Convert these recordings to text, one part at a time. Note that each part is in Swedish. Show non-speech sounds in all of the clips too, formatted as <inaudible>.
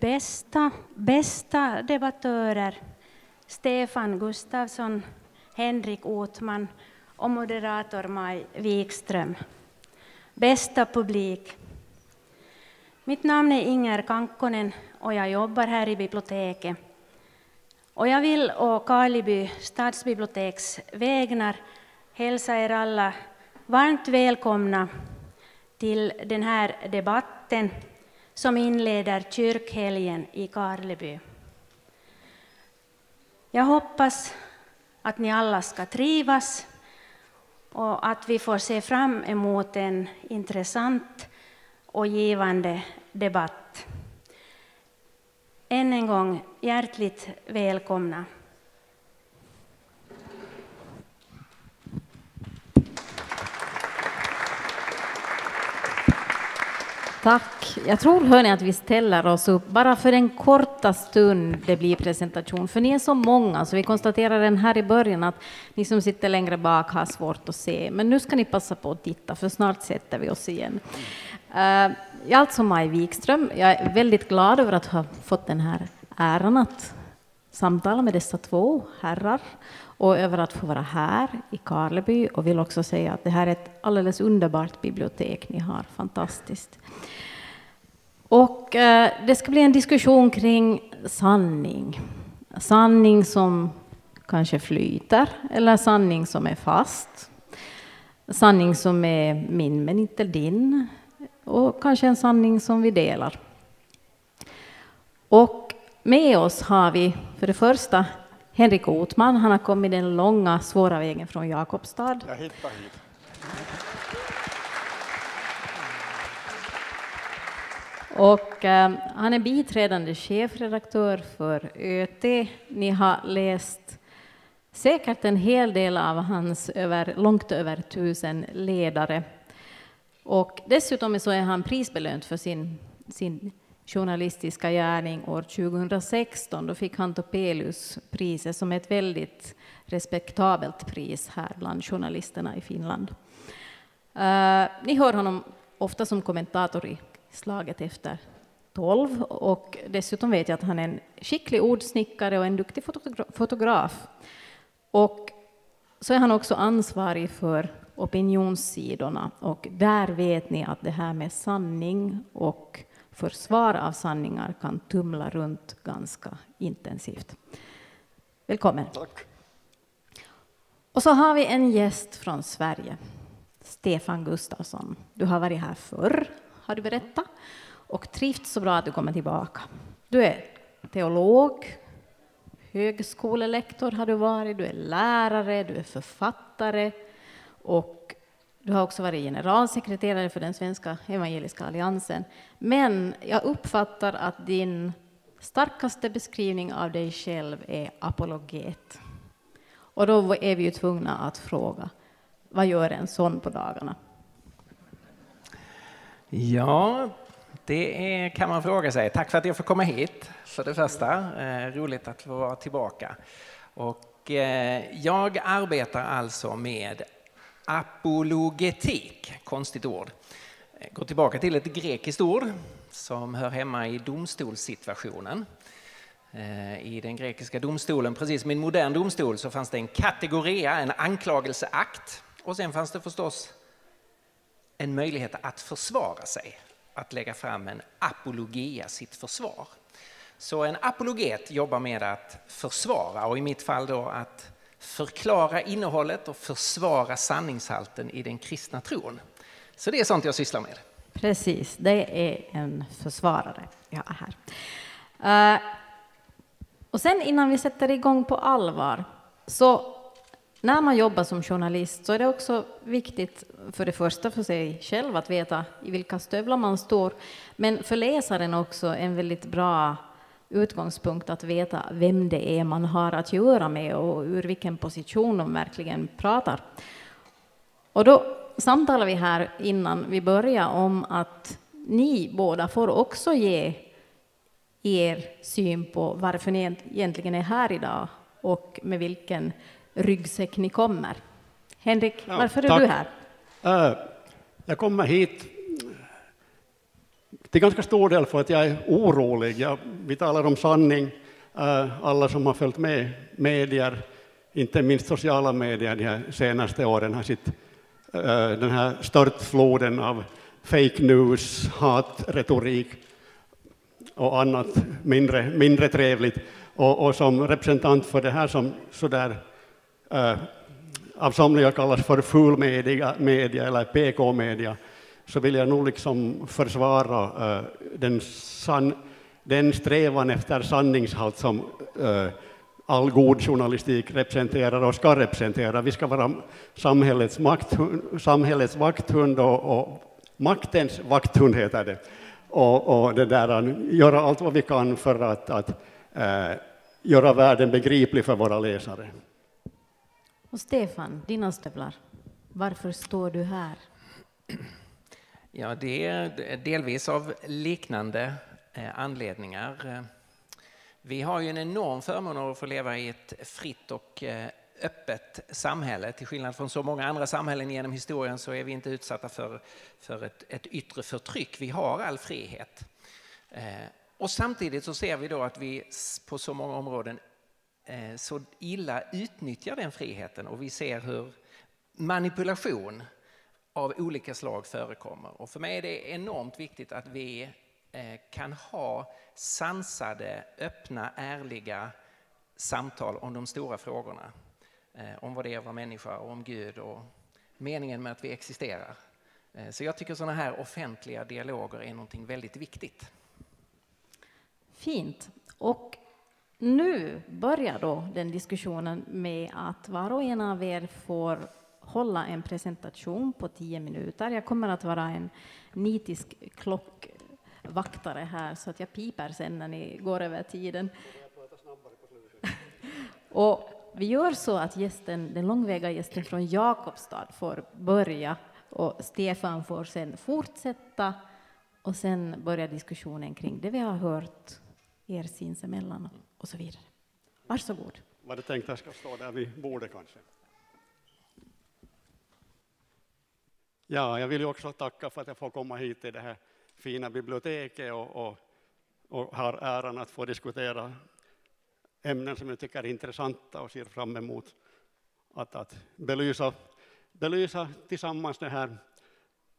bästa, bästa debattörer Stefan Gustafsson, Henrik Otman och moderator Maj Wikström. Bästa publik. Mitt namn är Inger Kankkonen och jag jobbar här i biblioteket. Och jag vill å Karleby stadsbiblioteks vägnar hälsa er alla varmt välkomna till den här debatten som inleder kyrkhelgen i Karleby. Jag hoppas att ni alla ska trivas och att vi får se fram emot en intressant och givande debatt. Än en gång hjärtligt välkomna. Tack. Jag tror hörni, att vi ställer oss upp bara för en korta stund det blir presentation, för ni är så många så vi konstaterar den här i början att ni som sitter längre bak har svårt att se, men nu ska ni passa på att titta för snart sätter vi oss igen. Eh, jag är alltså Maj Wikström. Jag är väldigt glad över att ha fått den här äran att samtala med dessa två herrar och över att få vara här i Karleby och vill också säga att det här är ett alldeles underbart bibliotek ni har, fantastiskt. Och eh, det ska bli en diskussion kring sanning. Sanning som kanske flyter eller sanning som är fast. Sanning som är min men inte din. Och kanske en sanning som vi delar. Och med oss har vi för det första Henrik Otman. Han har kommit den långa, svåra vägen från Jakobstad. Jag hittar hit. Och, eh, han är biträdande chefredaktör för ÖT. Ni har läst säkert en hel del av hans över, långt över tusen ledare. Och dessutom så är han prisbelönt för sin, sin journalistiska gärning år 2016. Då fick han Topelius-priset som är ett väldigt respektabelt pris här bland journalisterna i Finland. Uh, ni hör honom ofta som kommentator i slaget efter tolv och dessutom vet jag att han är en skicklig ordsnickare och en duktig fotograf. Och så är han också ansvarig för opinionssidorna och där vet ni att det här med sanning och försvar av sanningar kan tumla runt ganska intensivt. Välkommen. Tack. Och så har vi en gäst från Sverige, Stefan Gustafsson. Du har varit här förr, har du berättat, och trivts så bra att du kommer tillbaka. Du är teolog, högskolelektor har du varit, du är lärare, du är författare och du har också varit generalsekreterare för den svenska evangeliska alliansen. Men jag uppfattar att din starkaste beskrivning av dig själv är apologet. Och då är vi ju tvungna att fråga, vad gör en sån på dagarna? Ja, det är, kan man fråga sig. Tack för att jag får komma hit, för det första. Eh, roligt att få vara tillbaka. Och, eh, jag arbetar alltså med apologetik, konstigt ord. Går tillbaka till ett grekiskt ord som hör hemma i domstolssituationen. Eh, I den grekiska domstolen, precis som i en modern domstol, så fanns det en kategoria, en anklagelseakt. Och sen fanns det förstås en möjlighet att försvara sig, att lägga fram en apologia, sitt försvar. Så en apologet jobbar med att försvara och i mitt fall då att förklara innehållet och försvara sanningshalten i den kristna tron. Så det är sånt jag sysslar med. Precis, det är en försvarare jag har här. Uh, och sen innan vi sätter igång på allvar, så när man jobbar som journalist så är det också viktigt för det första för sig själv att veta i vilka stövlar man står, men för läsaren också en väldigt bra utgångspunkt att veta vem det är man har att göra med och ur vilken position de verkligen pratar. Och då samtalar vi här innan vi börjar om att ni båda får också ge er syn på varför ni egentligen är här idag och med vilken ryggsäck ni kommer. Henrik, Ja, varför är tack. du här? Eh, Jag kommer hit till ganska stor del för att jag är orolig. Jag, vi talar om sanning, eh, alla som har följt med medier, inte minst sociala medier de här senaste åren har sett eh, den här störtfloden av fake news, hatretorik och annat mindre, mindre trevligt. Och, och som representant för det här som sådär uh, av somliga kallas för fulmedia media eller PK-media, så vill jag nog liksom försvara uh, den, san, den strävan efter sanningshalt som uh, all god journalistik representerar och ska representera. Vi ska vara samhällets, makt, samhällets vakthund och, och maktens vakthund heter det. Och, och det där, eh, göra allt vad vi kan för att, att äh, göra världen begriplig för våra läsare. Och Stefan, dina stövlar. Varför står du här? Ja, det är delvis av liknande eh, anledningar. Vi har ju en enorm förmån att få leva i ett fritt och eh, öppet samhälle. Till skillnad från så många andra samhällen genom historien så är vi inte utsatta för, för ett, ett yttre förtryck. Vi har all frihet. Eh, och samtidigt så ser vi då att vi på så många områden så illa utnyttjar den friheten och vi ser hur manipulation av olika slag förekommer. Och för mig är det enormt viktigt att vi eh, kan ha sansade, öppna, ärliga samtal om de stora frågorna. Eh, om vad det är att vara människa och om Gud och meningen med att vi existerar. Eh, så jag tycker sådana här offentliga dialoger är någonting väldigt viktigt. Fint. Och nu börjar då den diskussionen med att var och en av er får hålla en presentation på tio minuter. Jag kommer att vara en nitisk klockvaktare här så att jag piper sen när ni går över tiden. <laughs> Och vi gör så att gästen, den långväga gästen från Jakobstad får börja och Stefan får sen fortsätta och sen börjar diskussionen kring det vi har hört er sinsemellan och så vidare. Varsågod. Var det tänkt att jag ska stå där vid bordet kanske? Ja, jag vill också tacka för att jag får komma hit till det här fina biblioteket och, och, och har äran att få diskutera ämnen som jag tycker är intressanta och ser fram emot att, att belysa, belysa tillsammans de här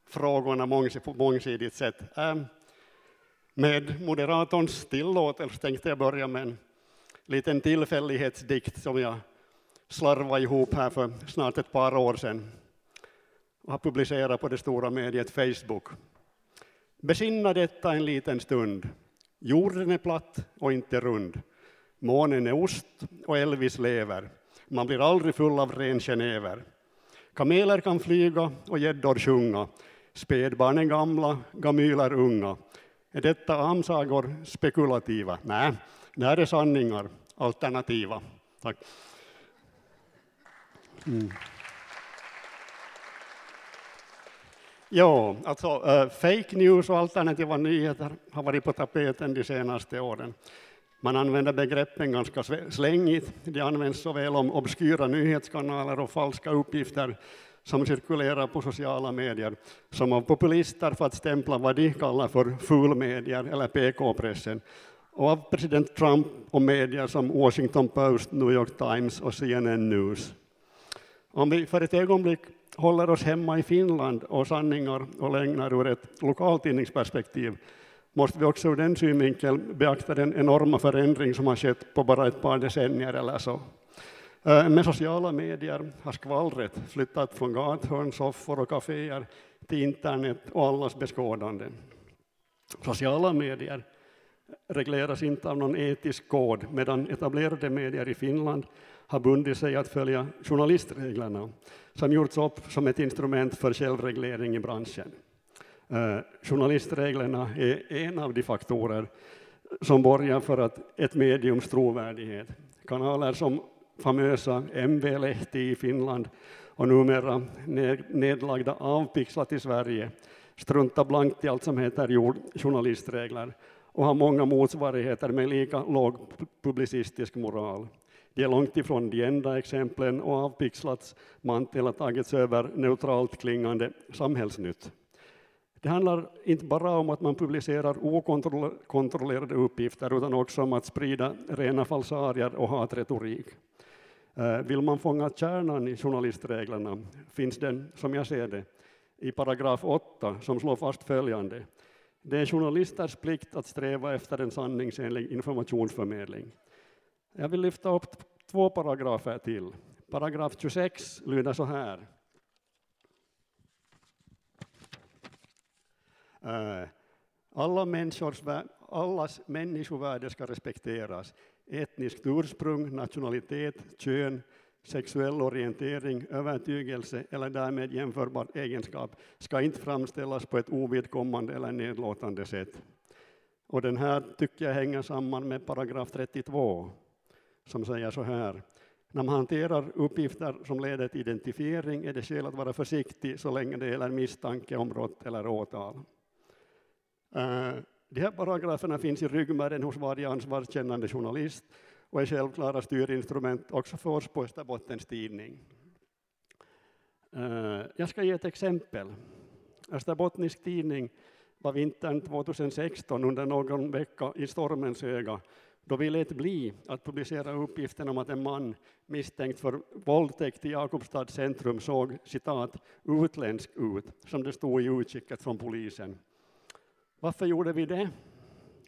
frågorna på mångsidigt sätt. Ähm, med moderatorns tillåtelse tänkte jag börja med en liten tillfällighetsdikt som jag slarvade ihop här för snart ett par år sedan och har publicerat på det stora mediet Facebook. Besinna detta en liten stund. Jorden är platt och inte rund. Månen är ost och Elvis lever. Man blir aldrig full av ren genever. Kameler kan flyga och gäddor sjunga. Spädbarn är gamla, gamyler unga. Är detta amsagor spekulativa? Nej, det här är sanningar, alternativa. Tack. Mm. Ja, alltså uh, fake news och alternativa nyheter har varit på tapeten de senaste åren. Man använder begreppen ganska slängigt. De används såväl om obskyra nyhetskanaler och falska uppgifter som cirkulerar på sociala medier, som av populister för att stämpla vad de kallar för fulmedier eller PK-pressen, och av president Trump och medier som Washington Post, New York Times och CNN News. Om vi för ett ögonblick håller oss hemma i Finland och sanningar och lögner ur ett lokaltidningsperspektiv måste vi också ur den synvinkeln beakta den enorma förändring som har skett på bara ett par decennier eller så. Eh, med sociala medier har skvallret flyttat från gathörn, soffor och kaféer till internet och allas beskådande. Sociala medier regleras inte av någon etisk kod medan etablerade medier i Finland har bundit sig att följa journalistreglerna som gjorts upp som ett instrument för självreglering i branschen. Eh, journalistreglerna är en av de faktorer som borgar för att ett mediums trovärdighet. Kanaler som famösa MV-Lehti i Finland och numera nedlagda Avpixlat i Sverige struntar blankt i allt som heter journalistregler och har många motsvarigheter med lika låg publicistisk moral. De är långt ifrån de enda exemplen och Avpixlats mantel har tagits över neutralt klingande samhällsnytt. Det handlar inte bara om att man publicerar okontrollerade uppgifter utan också om att sprida rena falsarier och hatretorik. Eh, vill man fånga kärnan i journalistreglerna finns den, som jag ser det, i paragraf 8 som slår fast följande. Det är journalisters plikt att sträva efter en sanningsenlig informationsförmedling. Jag vill lyfta upp två paragrafer till. Paragraf 26 lyder så här. Eh, alla människors, allas människovärde ska respekteras. Etniskt ursprung, nationalitet, kön, sexuell orientering, övertygelse eller därmed jämförbar egenskap ska inte framställas på ett ovidkommande eller nedlåtande sätt. Och den här tycker jag hänger samman med paragraf 32 som säger så här. När man hanterar uppgifter som leder till identifiering är det skäl att vara försiktig så länge det gäller misstanke om brott eller åtal. Eh, de här paragraferna finns i ryggmärgen hos varje ansvarskännande journalist och är självklara styrinstrument också för oss på Österbottens Tidning. Eh, jag ska ge ett exempel. Österbottnisk Tidning var vintern 2016 under någon vecka i stormens öga då vi lät bli att publicera uppgiften om att en man misstänkt för våldtäkt i Jakobstads centrum såg citat utländsk ut, som det stod i utskicket från polisen. Varför gjorde vi det?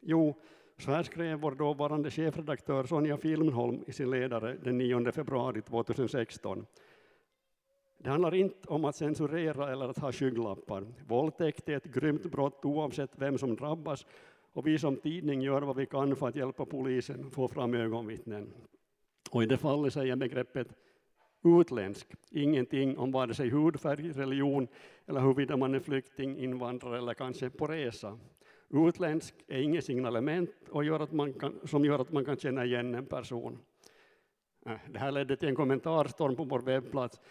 Jo, så här skrev vår dåvarande chefredaktör Sonja Filmholm i sin ledare den 9 februari 2016. Det handlar inte om att censurera eller att ha skygglappar. Våldtäkt är ett grymt brott oavsett vem som drabbas och vi som tidning gör vad vi kan för att hjälpa polisen få fram ögonvittnen. Och i det fallet säger begreppet utländsk ingenting om vare sig hudfärg, religion eller huruvida man är flykting, invandrare eller kanske på resa. Utländsk är inget signalement och gör att man kan, som gör att man kan känna igen en person. Äh, det här ledde till en kommentarstorm på vår webbplats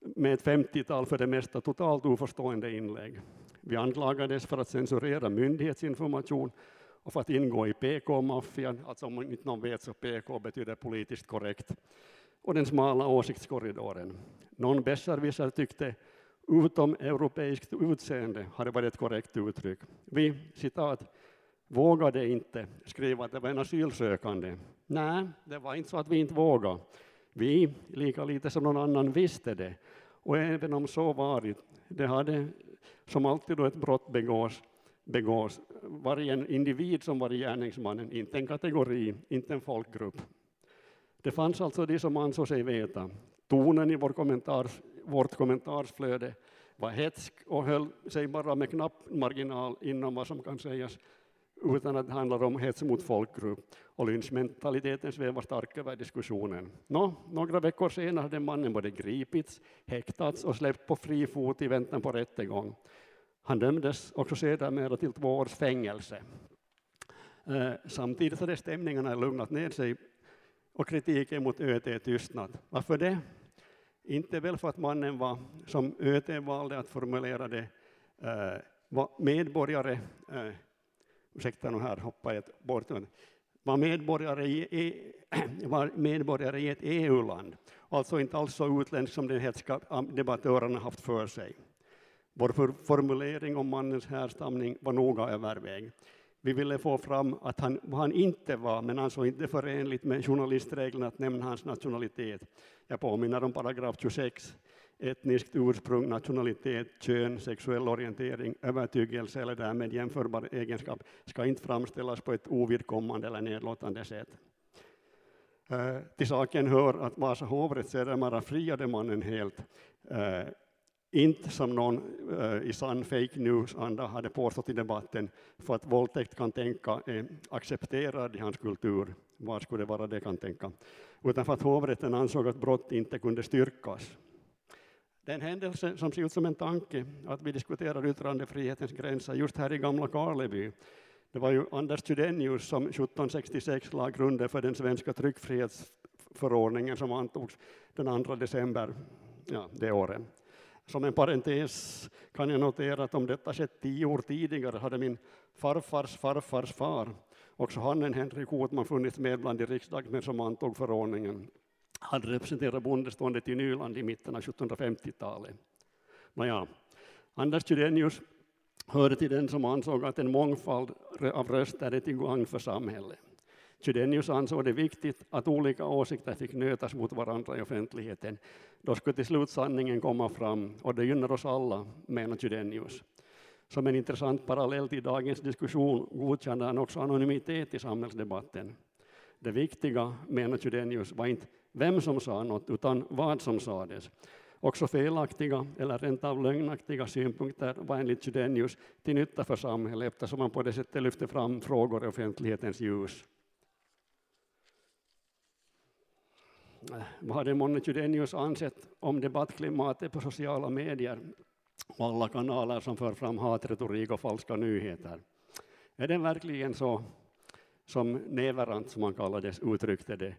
med ett 50-tal för det mesta totalt oförstående inlägg. Vi anklagades för att censurera myndighetsinformation och för att ingå i PK-maffian, alltså om inte någon vet så PK betyder politiskt korrekt, och den smala åsiktskorridoren. Någon besserwisser tyckte utom europeiskt utseende hade varit ett korrekt uttryck. Vi, citat, vågade inte skriva att det var en asylsökande. Nej, det var inte så att vi inte vågade. Vi, lika lite som någon annan, visste det. Och även om så varit, det hade som alltid då ett brott begås, begås varje individ som var gärningsmannen, inte en kategori, inte en folkgrupp. Det fanns alltså de som ansåg sig veta. Tonen i vår kommentars, vårt kommentarsflöde var hetsk och höll sig bara med knapp marginal inom vad som kan sägas utan att det handlar om hets mot folkgrupp. Och lynchmentaliteten svävar starkt över diskussionen. Nå, några veckor senare hade mannen både gripits, häktats och släppt på fri fot i väntan på rättegång. Han dömdes också sedermera till två års fängelse. Eh, samtidigt hade stämningarna lugnat ner sig och kritiken mot ÖT tystnat. Varför det? Inte väl för att mannen var, som ÖT valde att formulera det, eh, var medborgare eh, ursäkta nu här hoppar jag bort, var medborgare i, e- <clears throat> var medborgare i ett EU-land, alltså inte alls så utländsk som de hetska debattörerna haft för sig. Vår formulering om mannens härstamning var noga övervägd. Vi ville få fram att han, vad han inte var, men ansåg inte förenligt med journalistreglerna att nämna hans nationalitet. Jag påminner om paragraf 26 etniskt ursprung, nationalitet, kön, sexuell orientering, övertygelse eller därmed jämförbar egenskap ska inte framställas på ett ovidkommande eller nedlåtande sätt. Eh, till saken hör att Vasa hovrätt sedermera friade mannen helt. Eh, inte som någon eh, i sann fake news-anda hade påstått i debatten, för att våldtäkt kan tänka är accepterad i hans kultur. Vad skulle det vara det kan tänka? Utan för att hovrätten ansåg att brott inte kunde styrkas. Det är en händelse som ser ut som en tanke att vi diskuterar yttrandefrihetens gränser just här i gamla Karleby. Det var ju Anders Chydenius som 1766 la grunden för den svenska tryckfrihetsförordningen som antogs den 2 december ja, det året. Som en parentes kan jag notera att om detta skett tio år tidigare hade min farfars farfars far, också han en Henrik Hotman, funnits med bland de riksdagsmän som antog förordningen. Han representerade bondeståndet i Nyland i mitten av 1750-talet. Nåja, Anders Chydenius hörde till den som ansåg att en mångfald av röster är till gagn för samhället. Chydenius ansåg det viktigt att olika åsikter fick nötas mot varandra i offentligheten. Då skulle till slut sanningen komma fram, och det gynnar oss alla, menar Chydenius. Som en intressant parallell till dagens diskussion godkände han också anonymitet i samhällsdebatten. Det viktiga, menar Chydenius, var inte vem som sa något, utan vad som sades. Också felaktiga eller rent av lögnaktiga synpunkter var enligt Chydenius till nytta för samhället eftersom man på det sättet lyfte fram frågor i offentlighetens ljus. Vad hade månne Chydenius ansett om debattklimatet på sociala medier och alla kanaler som för fram hatretorik och falska nyheter? Är det verkligen så som Neverant, som han kallades, uttryckte det,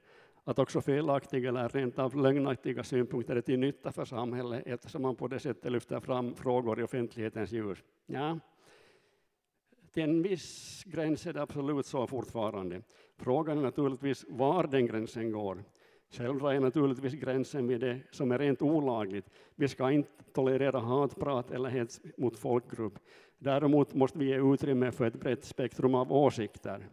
att också felaktiga eller rent av lögnaktiga synpunkter är till nytta för samhället eftersom man på det sättet lyfter fram frågor i offentlighetens ljus? Ja, till en viss gräns är det absolut så fortfarande. Frågan är naturligtvis var den gränsen går. Själv drar jag naturligtvis gränsen vid det som är rent olagligt. Vi ska inte tolerera hatprat eller hets mot folkgrupp. Däremot måste vi ge utrymme för ett brett spektrum av åsikter.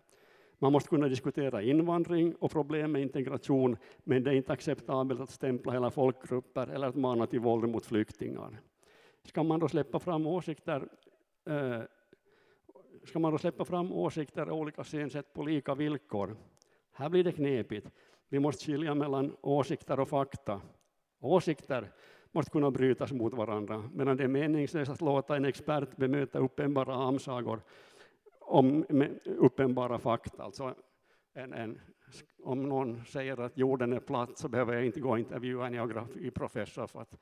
Man måste kunna diskutera invandring och problem med integration, men det är inte acceptabelt att stämpla hela folkgrupper eller att mana till våld mot flyktingar. Ska man då släppa fram åsikter eh, ska man då släppa fram åsikter och olika synsätt på lika villkor? Här blir det knepigt. Vi måste skilja mellan åsikter och fakta. Åsikter måste kunna brytas mot varandra, medan det är meningslöst att låta en expert bemöta uppenbara amsagor om uppenbara fakta. Alltså en, en, om någon säger att jorden är platt så behöver jag inte gå och intervjua en geografiprofessor för att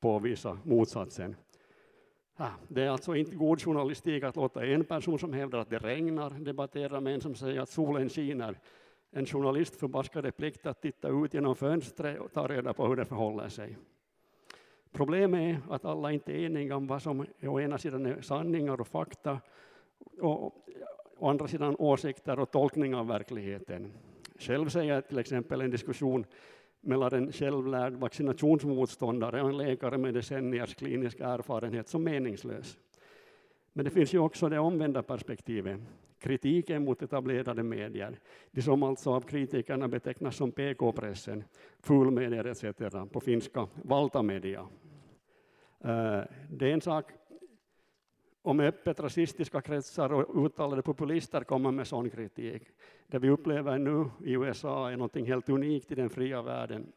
påvisa motsatsen. Ah, det är alltså inte god journalistik att låta en person som hävdar att det regnar debattera med en som säger att solen skiner. En journalist förbaskade plikt att titta ut genom fönstret och ta reda på hur det förhåller sig. Problemet är att alla inte är eniga om vad som å ena sidan är sanningar och fakta och å andra sidan åsikter och tolkning av verkligheten. Själv ser jag till exempel en diskussion mellan en självlärd vaccinationsmotståndare och en läkare med decenniers klinisk erfarenhet som meningslös. Men det finns ju också det omvända perspektivet, kritiken mot etablerade medier, de som alltså av kritikerna betecknas som PK-pressen, fulmedier etc. på finska, valtamedia. Eh, det är en sak om öppet rasistiska kretsar och uttalade populister kommer med sån kritik. Det vi upplever nu i USA är något helt unikt i den fria världen,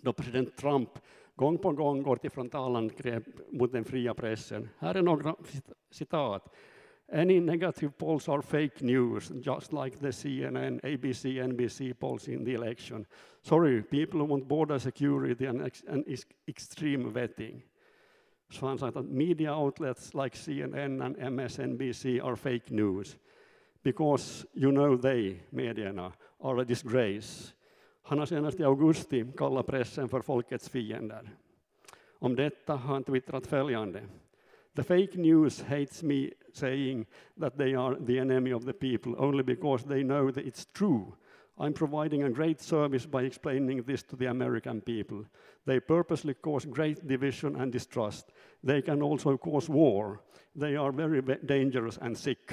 då president Trump gång på gång går till frontalangrepp mot den fria pressen. Här är några citat. Any negative polls are fake news, just like the CNN, ABC, NBC polls in the election. Sorry, people want border security and, ex and extreme vetting. Han sagt att media outlets like CNN and MSNBC are fake news because you know they, medierna, are a disgrace. Han har senast i augusti kallat pressen för folkets fiender. Om detta har han twittrat följande. The fake news hates me saying that they are the enemy of the people only because they know that it's true I'm providing a great service by explaining this to the American people. They purposely cause great division and distrust. They can also cause war. They are very dangerous and sick.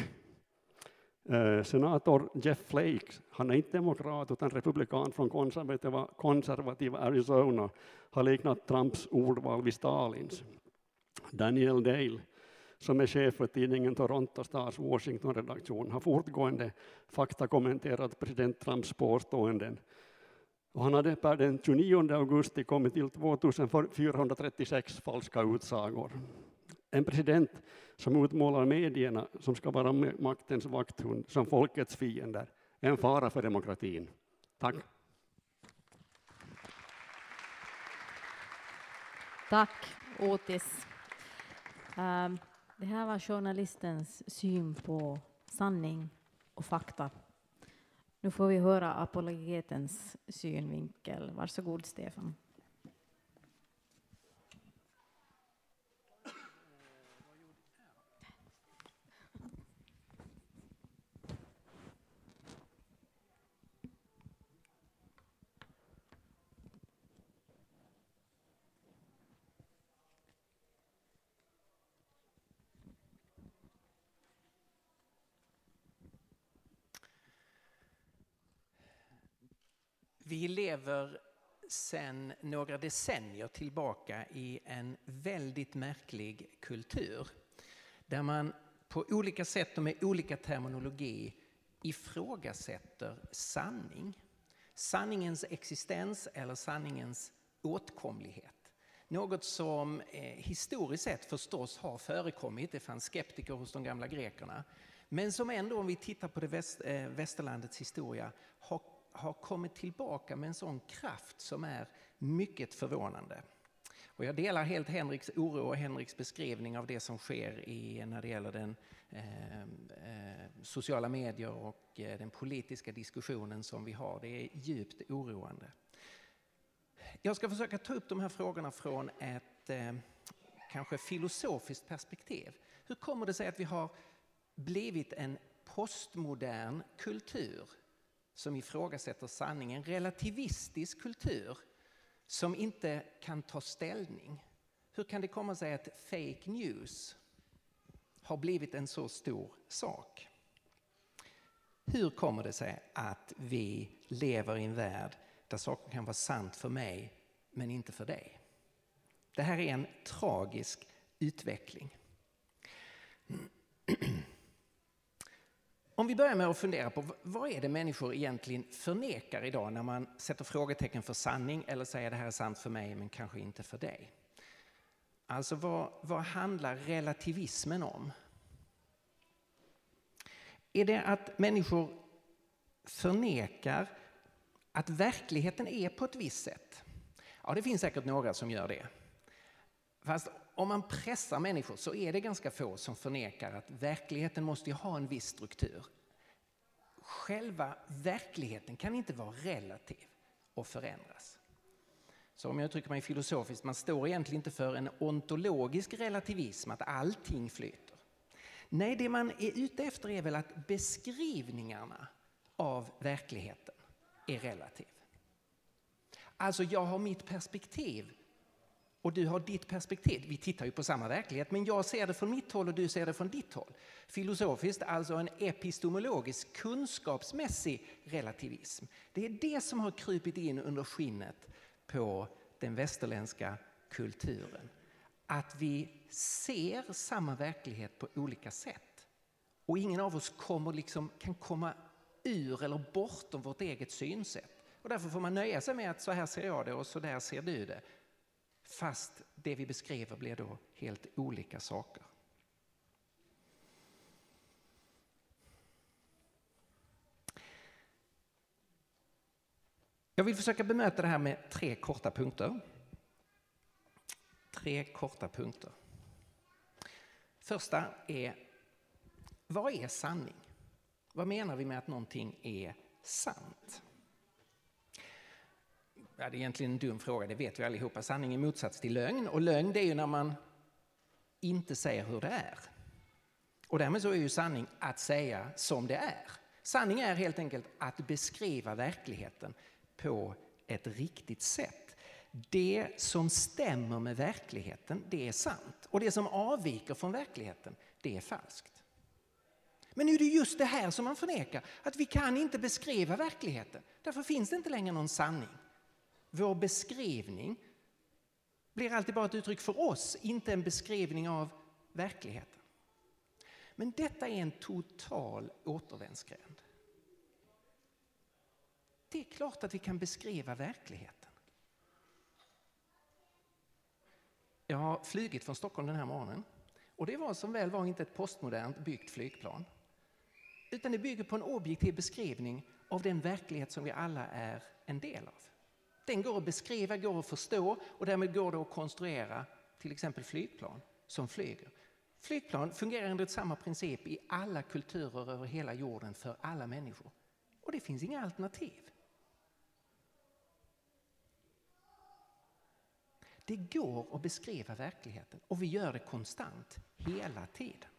Uh, senator Jeff Flake, han är inte demokrat utan republikan från konservativa, konservativa Arizona, har liknat Trumps ordval vid Stalins. Daniel Dale, som är chef för tidningen Toronto Stars Washington-redaktion, har fortgående faktakommenterat president Trumps påståenden. Och han hade per den 29 augusti kommit till 2436 falska utsagor. En president som utmålar medierna, som ska vara maktens vakthund, som folkets fiender, är en fara för demokratin. Tack. Tack, Otis. Um. Det här var journalistens syn på sanning och fakta. Nu får vi höra apologetens synvinkel. Varsågod, Stefan. Vi lever sedan några decennier tillbaka i en väldigt märklig kultur där man på olika sätt och med olika terminologi ifrågasätter sanning. Sanningens existens eller sanningens åtkomlighet. Något som eh, historiskt sett förstås har förekommit, det fanns skeptiker hos de gamla grekerna, men som ändå om vi tittar på det väst, eh, västerlandets historia har har kommit tillbaka med en sån kraft som är mycket förvånande. Och jag delar helt Henriks oro och Henriks beskrivning av det som sker i, när det gäller den eh, eh, sociala medier och eh, den politiska diskussionen som vi har. Det är djupt oroande. Jag ska försöka ta upp de här frågorna från ett eh, kanske filosofiskt perspektiv. Hur kommer det sig att vi har blivit en postmodern kultur som ifrågasätter sanningen, relativistisk kultur som inte kan ta ställning. Hur kan det komma sig att fake news har blivit en så stor sak? Hur kommer det sig att vi lever i en värld där saker kan vara sant för mig men inte för dig? Det här är en tragisk utveckling. <clears throat> Om vi börjar med att fundera på vad är det människor egentligen förnekar idag när man sätter frågetecken för sanning eller säger det här är sant för mig men kanske inte för dig. Alltså vad, vad handlar relativismen om? Är det att människor förnekar att verkligheten är på ett visst sätt? Ja, det finns säkert några som gör det. Fast om man pressar människor så är det ganska få som förnekar att verkligheten måste ha en viss struktur. Själva verkligheten kan inte vara relativ och förändras. Så om jag uttrycker mig filosofiskt, man står egentligen inte för en ontologisk relativism, att allting flyter. Nej, det man är ute efter är väl att beskrivningarna av verkligheten är relativ. Alltså, jag har mitt perspektiv och du har ditt perspektiv. Vi tittar ju på samma verklighet, men jag ser det från mitt håll och du ser det från ditt håll. Filosofiskt alltså en epistemologisk, kunskapsmässig relativism. Det är det som har krupit in under skinnet på den västerländska kulturen. Att vi ser samma verklighet på olika sätt. Och ingen av oss kommer liksom, kan komma ur eller bortom vårt eget synsätt. Och därför får man nöja sig med att så här ser jag det och så där ser du det. Fast det vi beskriver blir då helt olika saker. Jag vill försöka bemöta det här med tre korta punkter. Tre korta punkter. Första är, vad är sanning? Vad menar vi med att någonting är sant? Ja, det är egentligen en dum fråga, det vet vi allihopa. Sanning är motsats till lögn och lögn det är ju när man inte säger hur det är. Och därmed så är ju sanning att säga som det är. Sanning är helt enkelt att beskriva verkligheten på ett riktigt sätt. Det som stämmer med verkligheten, det är sant. Och det som avviker från verkligheten, det är falskt. Men nu är det just det här som man förnekar, att vi kan inte beskriva verkligheten. Därför finns det inte längre någon sanning. Vår beskrivning blir alltid bara ett uttryck för oss, inte en beskrivning av verkligheten. Men detta är en total återvändsgränd. Det är klart att vi kan beskriva verkligheten. Jag har flugit från Stockholm den här morgonen och det var som väl var inte ett postmodernt byggt flygplan. Utan det bygger på en objektiv beskrivning av den verklighet som vi alla är en del av. Den går att beskriva, går att förstå och därmed går det att konstruera till exempel flygplan som flyger. Flygplan fungerar enligt samma princip i alla kulturer över hela jorden för alla människor. Och det finns inga alternativ. Det går att beskriva verkligheten och vi gör det konstant, hela tiden.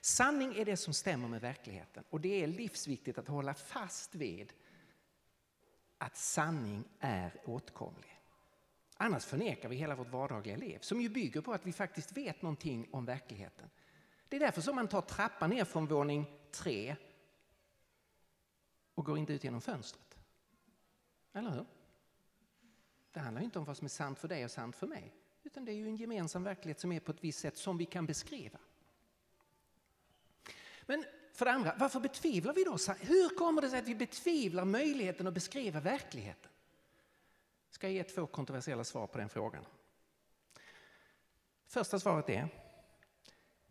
Sanning är det som stämmer med verkligheten och det är livsviktigt att hålla fast vid att sanning är åtkomlig. Annars förnekar vi hela vårt vardagliga liv som ju bygger på att vi faktiskt vet någonting om verkligheten. Det är därför som man tar trappan ner från våning tre och går inte ut genom fönstret. Eller hur? Det handlar inte om vad som är sant för dig och sant för mig. Utan det är ju en gemensam verklighet som är på ett visst sätt som vi kan beskriva. Men för det andra, varför betvivlar vi då? Hur kommer det sig att vi betvivlar möjligheten att beskriva verkligheten? Ska jag ge två kontroversiella svar på den frågan. Första svaret är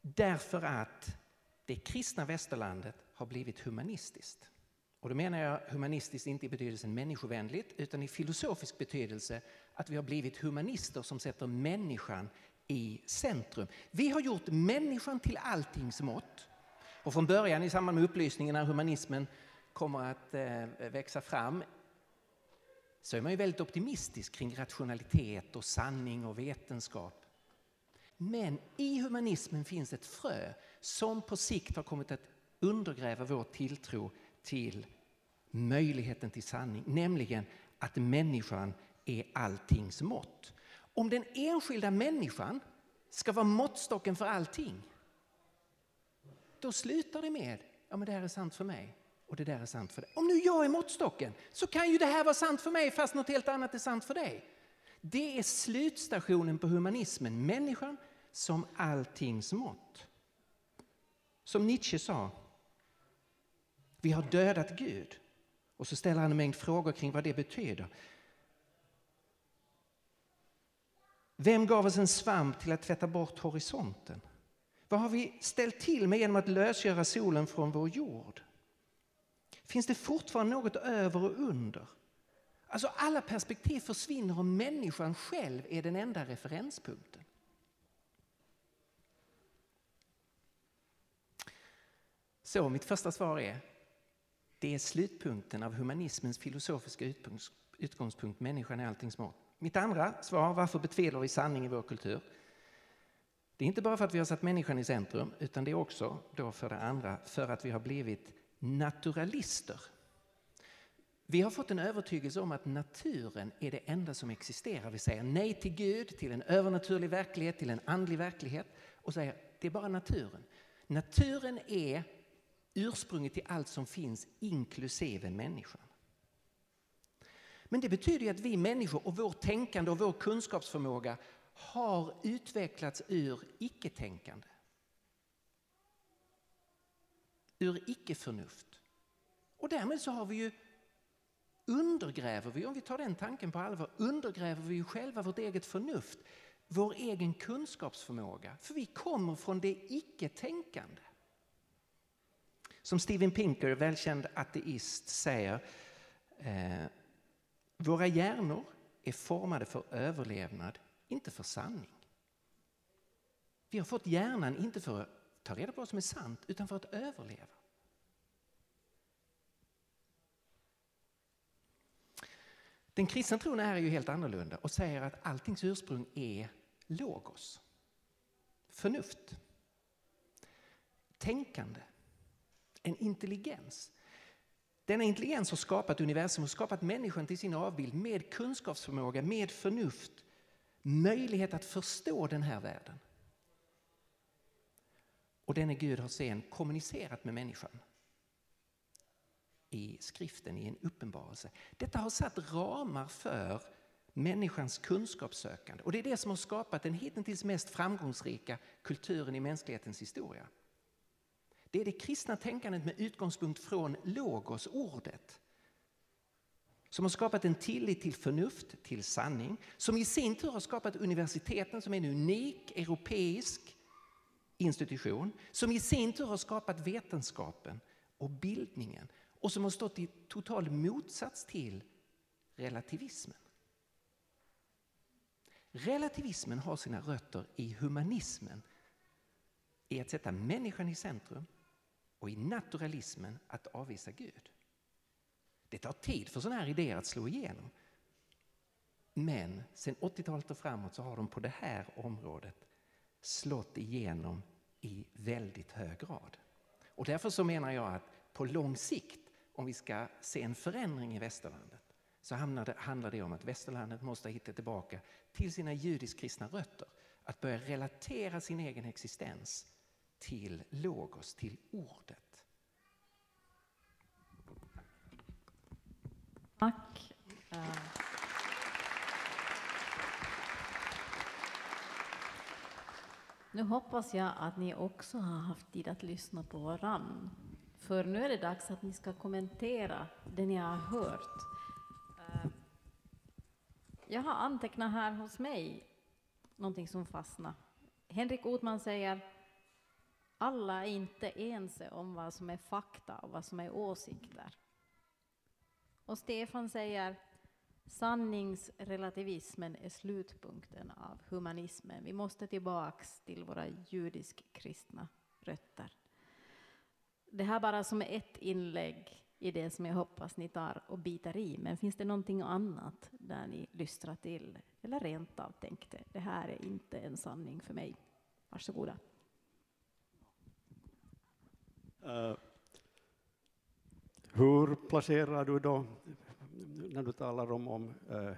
därför att det kristna västerlandet har blivit humanistiskt. Och då menar jag humanistiskt inte i betydelsen människovänligt utan i filosofisk betydelse att vi har blivit humanister som sätter människan i centrum. Vi har gjort människan till alltings mått. Och från början i samband med upplysningen när humanismen kommer att eh, växa fram så är man ju väldigt optimistisk kring rationalitet och sanning och vetenskap. Men i humanismen finns ett frö som på sikt har kommit att undergräva vår tilltro till möjligheten till sanning, nämligen att människan är alltings mått. Om den enskilda människan ska vara måttstocken för allting, då slutar det med ja men det här är sant för mig och det där är sant för dig. Om nu jag är måttstocken så kan ju det här vara sant för mig fast något helt annat är sant för dig. Det är slutstationen på humanismen, människan som alltings mått. Som Nietzsche sa, vi har dödat Gud. Och så ställer han en mängd frågor kring vad det betyder. Vem gav oss en svamp till att tvätta bort horisonten? Vad har vi ställt till med genom att lösgöra solen från vår jord? Finns det fortfarande något över och under? Alltså alla perspektiv försvinner och människan själv är den enda referenspunkten. Så mitt första svar är det är slutpunkten av humanismens filosofiska utgångspunkt, människan är alltings mål. Mitt andra svar, varför betvivlar vi sanning i vår kultur? Det är inte bara för att vi har satt människan i centrum, utan det är också då för det andra för att vi har blivit naturalister. Vi har fått en övertygelse om att naturen är det enda som existerar. Vi säger nej till Gud, till en övernaturlig verklighet, till en andlig verklighet och säger det är bara naturen. Naturen är ursprunget till allt som finns, inklusive människan. Men det betyder att vi människor och vårt tänkande och vår kunskapsförmåga har utvecklats ur icke-tänkande. Ur icke-förnuft. Och därmed så har vi ju undergräver vi, om vi tar den tanken på allvar, undergräver vi ju själva vårt eget förnuft, vår egen kunskapsförmåga. För vi kommer från det icke-tänkande. Som Steven Pinker, välkänd ateist, säger eh, våra hjärnor är formade för överlevnad, inte för sanning. Vi har fått hjärnan inte för att ta reda på vad som är sant, utan för att överleva. Den kristna tron är ju helt annorlunda och säger att alltings ursprung är logos. Förnuft. Tänkande en intelligens. Denna intelligens har skapat universum och skapat människan till sin avbild med kunskapsförmåga, med förnuft, möjlighet att förstå den här världen. Och denne Gud har sen kommunicerat med människan i skriften, i en uppenbarelse. Detta har satt ramar för människans kunskapssökande och det är det som har skapat den hittills mest framgångsrika kulturen i mänsklighetens historia. Det är det kristna tänkandet med utgångspunkt från logos, ordet. Som har skapat en tillit till förnuft, till sanning. Som i sin tur har skapat universiteten som är en unik europeisk institution. Som i sin tur har skapat vetenskapen och bildningen. Och som har stått i total motsats till relativismen. Relativismen har sina rötter i humanismen. I att sätta människan i centrum och i naturalismen att avvisa Gud. Det tar tid för sådana här idéer att slå igenom. Men sen 80-talet och framåt så har de på det här området slått igenom i väldigt hög grad. Och därför så menar jag att på lång sikt, om vi ska se en förändring i västerlandet, så handlar det om att västerlandet måste hitta tillbaka till sina judisk-kristna rötter. Att börja relatera sin egen existens till logos, till ordet. Tack. Eh. Nu hoppas jag att ni också har haft tid att lyssna på varann. För nu är det dags att ni ska kommentera det ni har hört. Eh. Jag har antecknat här hos mig någonting som fastnar. Henrik Otman säger alla är inte ense om vad som är fakta och vad som är åsikter. Och Stefan säger sanningsrelativismen är slutpunkten av humanismen. Vi måste tillbaks till våra judisk-kristna rötter. Det här bara som ett inlägg i det som jag hoppas ni tar och bitar i. Men finns det någonting annat där ni lystrar till eller rent av tänkte det här är inte en sanning för mig? Varsågoda. Uh, hur placerar du då, när du talar om, om eh,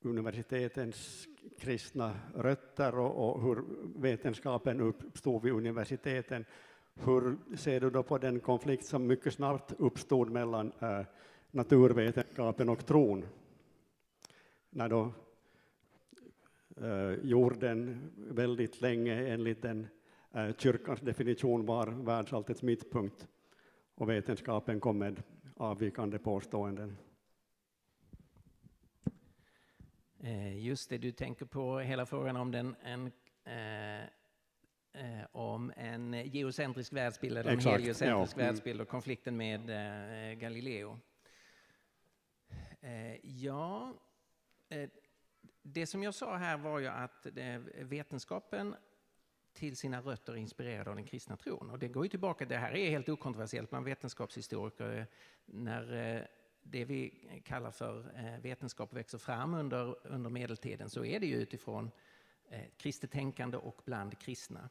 universitetens kristna rötter och, och, hur vetenskapen uppstod vid universiteten, hur ser du då på den konflikt som mycket snart uppstod mellan eh, naturvetenskapen och tron? När då eh, jorden väldigt länge enligt den Eh, kyrkans definition var världsalltets mittpunkt och vetenskapen kom med avvikande påståenden. Eh, just det, du tänker på hela frågan om den, en, eh, eh, om en geocentrisk världsbild eller en heliocentrisk ja. Mm. världsbild och konflikten med eh, Galileo. Eh, ja, det som jag sa här var ju att vetenskapen till sina rötter inspirerad av den kristna tron. Och det går ju tillbaka, det här är helt okontroversiellt bland vetenskapshistoriker. När eh, det vi kallar för eh, vetenskap växer fram under, under medeltiden så är det ju utifrån eh, kristet tänkande och bland kristna.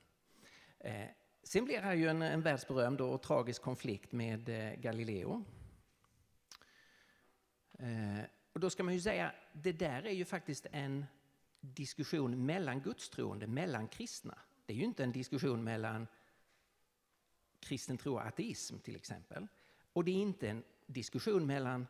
Sen blir det ju en, en världsberömd och tragisk konflikt med Galileo. Och då ska man ju säga, det där är ju faktiskt en diskussion mellan gudstroende, mellan kristna. Det är ju inte en diskussion mellan kristen tro och ateism till exempel. Och det är inte en diskussion mellan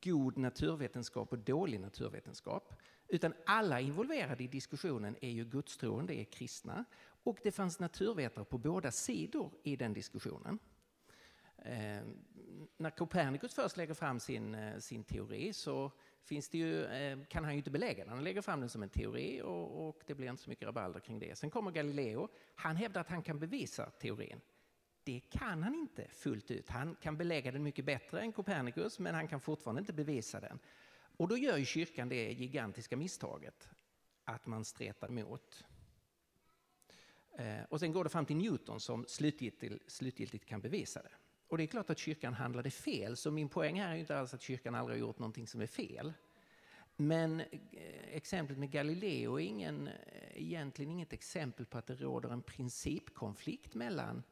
god naturvetenskap och dålig naturvetenskap. Utan alla involverade i diskussionen är ju gudstroende, är kristna. Och det fanns naturvetare på båda sidor i den diskussionen. Eh, när Copernicus först lägger fram sin, eh, sin teori så finns det ju, eh, kan han ju inte belägga den. Han lägger fram den som en teori och, och, det blir inte så mycket rabalder kring det. Sen kommer Galileo. Han hävdar att han kan bevisa teorin. Det kan han inte fullt ut. Han kan belägga den mycket bättre än Copernicus men han kan fortfarande inte bevisa den. Och då gör ju kyrkan det gigantiska misstaget att man stretar emot. Eh, och sen går det fram till Newton som slutgiltigt, slutgiltigt kan bevisa det. Och det är klart att kyrkan handlade fel, så min poäng här är inte alls att kyrkan aldrig har gjort någonting som är fel. Men eh, exemplet med Galileo är ingen, eh, egentligen inget exempel på att det råder en principkonflikt mellan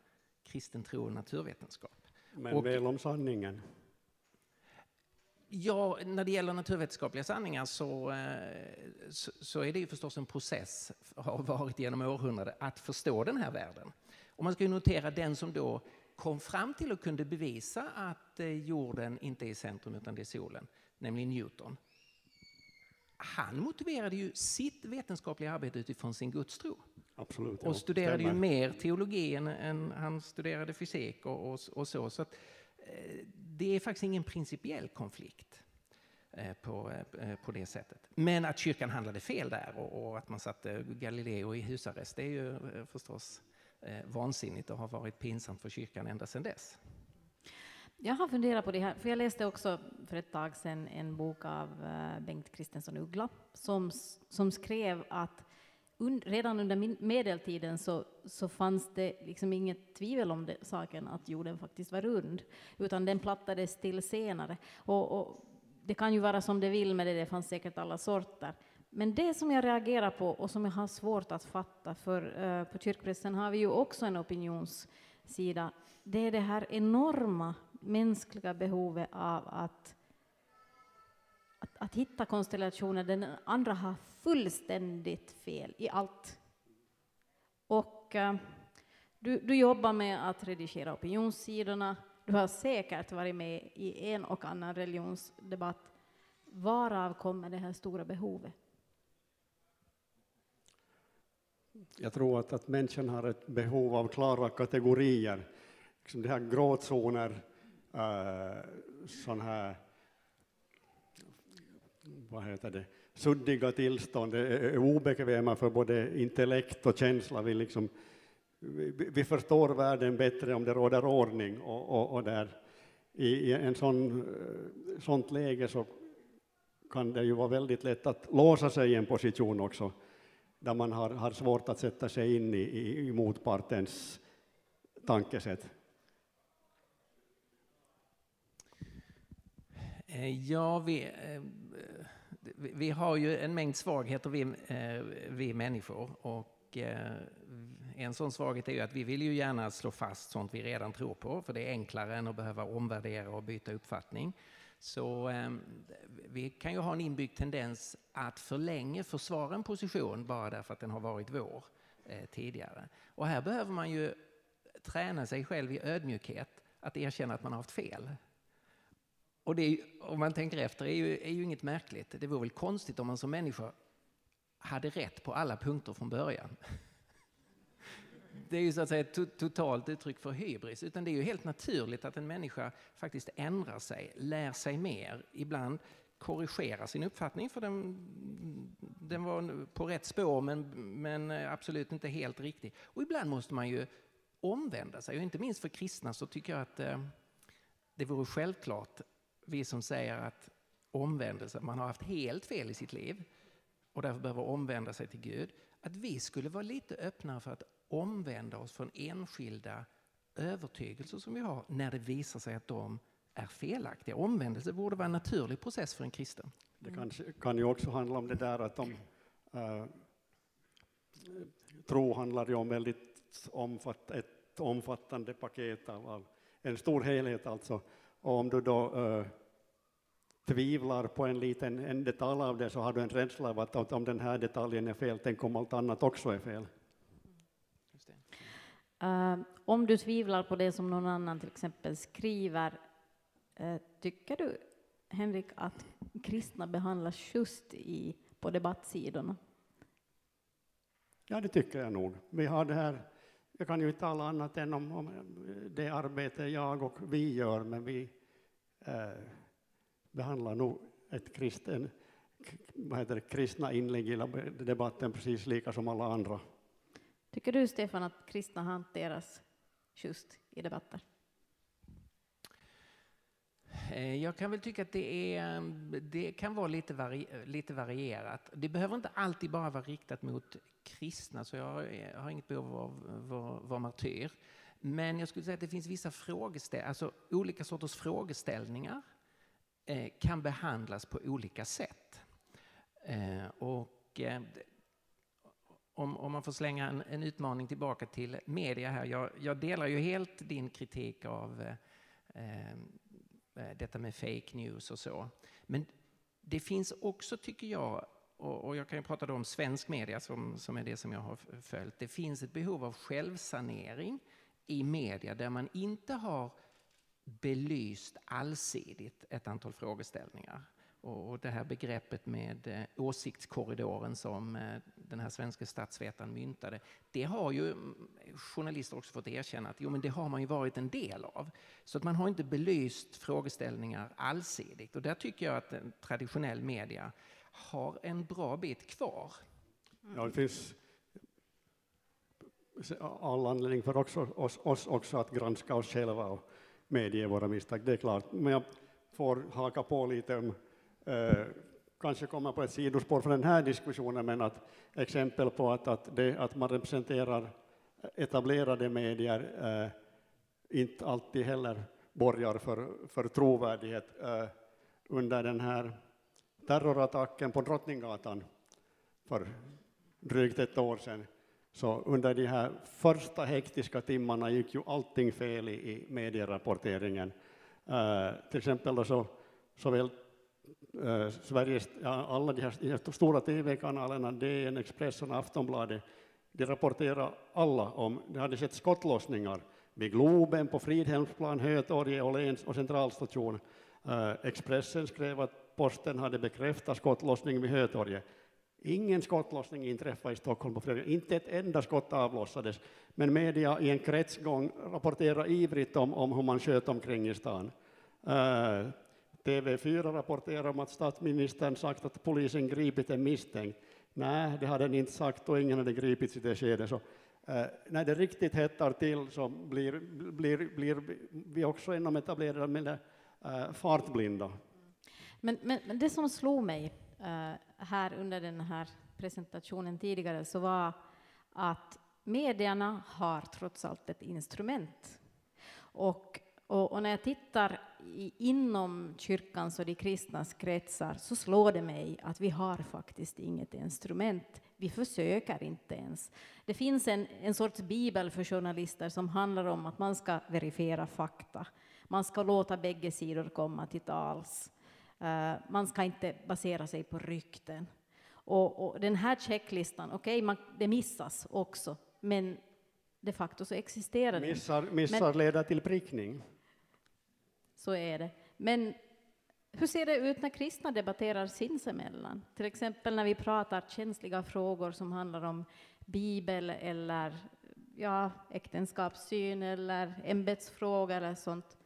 kristen tro och naturvetenskap. Men och, väl om sanningen? Ja, när det gäller naturvetenskapliga sanningar så, eh, så, så, är det ju förstås en process, har varit genom århundraden, att förstå den här världen. Och man ska ju notera den som då kom fram till och kunde bevisa att eh, jorden inte är i centrum utan det är solen, nämligen Newton. Han motiverade ju sitt vetenskapliga arbete utifrån sin gudstro. Absolut, och studerade ju mer teologi än, än han studerade fysik och, och, och så. så att, eh, det är faktiskt ingen principiell konflikt eh, på, på det sättet. Men att kyrkan handlade fel där och, och att man satte Galileo i husarrest, det är ju förstås eh, vansinnigt och har varit pinsamt för kyrkan ända sedan dess. Jag har funderat på det här, för jag läste också för ett tag sedan en bok av eh, Bengt Kristensson Uggla som, som skrev att un, redan under medeltiden så, så fanns det liksom inget tvivel om det, saken att jorden faktiskt var rund, utan den plattades till senare. Och, och det kan ju vara som det vill med det, det fanns säkert alla sorter. Men det som jag reagerar på och som jag har svårt att fatta, för eh, på kyrkpressen har vi ju också en opinionssida, det är det här enorma mänskliga behovet av att, att, att hitta konstellationer där den andra har fullständigt fel i allt. Och eh, du, du jobbar med att redigera opinionssidorna, du har säkert varit med i en och annan religionsdebatt. Varav kommer det här stora behovet? Jag tror att, att människan har ett behov av klara kategorier. Liksom det här gråzoner, äh, sån här vad heter det, suddiga tillstånd, är obekväma för både intellekt och känsla. Vi, liksom, vi, vi förstår världen bättre om det råder ordning och, och, och där i, i en sån, eh, sånt läge så kan det ju vara väldigt lätt att låsa sig i en position också där man har, har svårt att sätta sig in i, i, i motpartens tankesätt. Eh, ja, eh, vi, vi har ju en mängd svagheter vi, eh, vi människor och en sån svaghet är ju att vi vill ju gärna slå fast sånt vi redan tror på för det är enklare än att behöva omvärdera och byta uppfattning. Så eh, vi kan ju ha en inbyggd tendens att för länge försvara en position bara därför att den har varit vår eh, tidigare. Och här behöver man ju träna sig själv i ödmjukhet att erkänna att man har haft fel. Och det, om man tänker efter, är ju, är ju inget märkligt. Det vore väl konstigt om man som människa hade rätt på alla punkter från början. Det är ju så att säga ett totalt uttryck för hybris, utan det är ju helt naturligt att en människa faktiskt ändrar sig, lär sig mer, ibland korrigerar sin uppfattning för den, den var på rätt spår men, men eh, absolut inte helt riktig. Och ibland måste man ju omvända sig och inte minst för kristna så tycker jag att eh, det vore självklart, vi som säger att omvändelse, man har haft helt fel i sitt liv och därför behöver omvända sig till Gud, att vi skulle vara lite öppnare för att omvända oss från enskilda övertygelser som vi har när det visar sig att de är felaktiga. Omvändelse borde vara en naturlig process för en kristen. Det kan, kan ju också handla om det där att de, äh, tro handlar ju om väldigt omfatt, ett omfattande paket av, av, en stor helhet alltså. Och om du då äh, tvivlar på en liten en detalj av det så har du en rädsla av att, att om den här detaljen är fel, tänk om allt annat också är fel. Uh, om du tvivlar på det som någon annan till exempel skriver, uh, tycker du, Henrik, att kristna behandlas just i, på debattsidorna? Ja, det tycker jag nog. Vi har det här, jag kan ju inte tala annat än om, om det arbete jag och vi gör, men vi eh, behandlar nog ett kristen, vad heter det, kristna inlägg i debatten precis lika som alla andra. Tycker du, Stefan, att kristna hanteras just i debatter? Eh, jag kan väl tycka att det, är, det kan vara lite, vari, lite varierat. Det behöver inte alltid bara vara riktat mot kristna, så jag, jag har inget behov av att vara martyr. Men jag skulle säga att det finns vissa frågeställningar, alltså olika sorters frågeställningar eh, kan behandlas på olika sätt. Eh, och eh, om, om man får slänga en, en, utmaning tillbaka till media här. Jag, jag delar ju helt din kritik av eh, eh, detta med fake news och så. Men det finns också, tycker jag, och, och jag kan ju prata då om svensk media som, som är det som jag har följt. Det finns ett behov av självsanering i media där man inte har belyst allsidigt ett antal frågeställningar. Och det här begreppet med eh, åsiktskorridoren som eh, den här svenska statsvetaren myntade, det har ju mm, journalister också fått erkänna att jo, men det har man ju varit en del av. Så att man har inte belyst frågeställningar allsidigt. Och där tycker jag att traditionell media har en bra bit kvar. Ja, det finns all anledning för också, oss, oss också att granska oss själva och medge våra misstag, det är klart. Men jag får haka på lite om Eh, kanske komma på ett sidospår för den här diskussionen, men att exempel på att, att, det, att man representerar etablerade medier eh, inte alltid heller borgar för, för trovärdighet. Eh, under den här terrorattacken på Drottninggatan för drygt ett år sedan, så under de här första hektiska timmarna gick ju allting fel i, i medierapporteringen. Eh, till exempel så, såväl Eh, Sveriges, alla de här, de här stora tv-kanalerna, DN, Expressen, Aftonbladet, de rapporterade alla om, det hade skett skottlossningar vid Globen, på Fridhemsplan, Hötorget, Åhléns och Centralstation. Eh, Expressen skrev att posten hade bekräftat skottlossning vid Hötorget. Ingen skottlossning inträffade i Stockholm på fredag, inte ett enda skott avlossades. Men media i en kretsgång rapporterar ivrigt om, om hur man sköt omkring i stan. Uh, TV4 rapporterar om att statsministern sagt att polisen gripit en misstänkt. Nej, det hade den inte sagt och ingen hade gripits i det skedet. Så, eh, när det riktigt hettar till så blir, blir, blir vi också inom etablerade med eh, fartblinda. Men, men, men, det som slog mig eh, här under den här presentationen tidigare så var att medierna har trots allt ett instrument. Och och, och, när jag tittar i, inom kyrkans och de kristnas kretsar så slår det mig att vi har faktiskt inget instrument. Vi försöker inte ens. Det finns en, en sorts bibel för journalister som handlar om att man ska verifiera fakta. Man ska låta bägge sidor komma till tals. Uh, man ska inte basera sig på rykten. Och, och den här checklistan, okej, okay, det missas också, men de facto så existerar det. Missar, missar men, leder till prickning. Så är det. Men hur ser det ut när kristna debatterar sinsemellan? Till exempel när vi pratar känsliga frågor som handlar om Bibel eller ja, äktenskapssyn eller ämbetsfrågor eller sånt.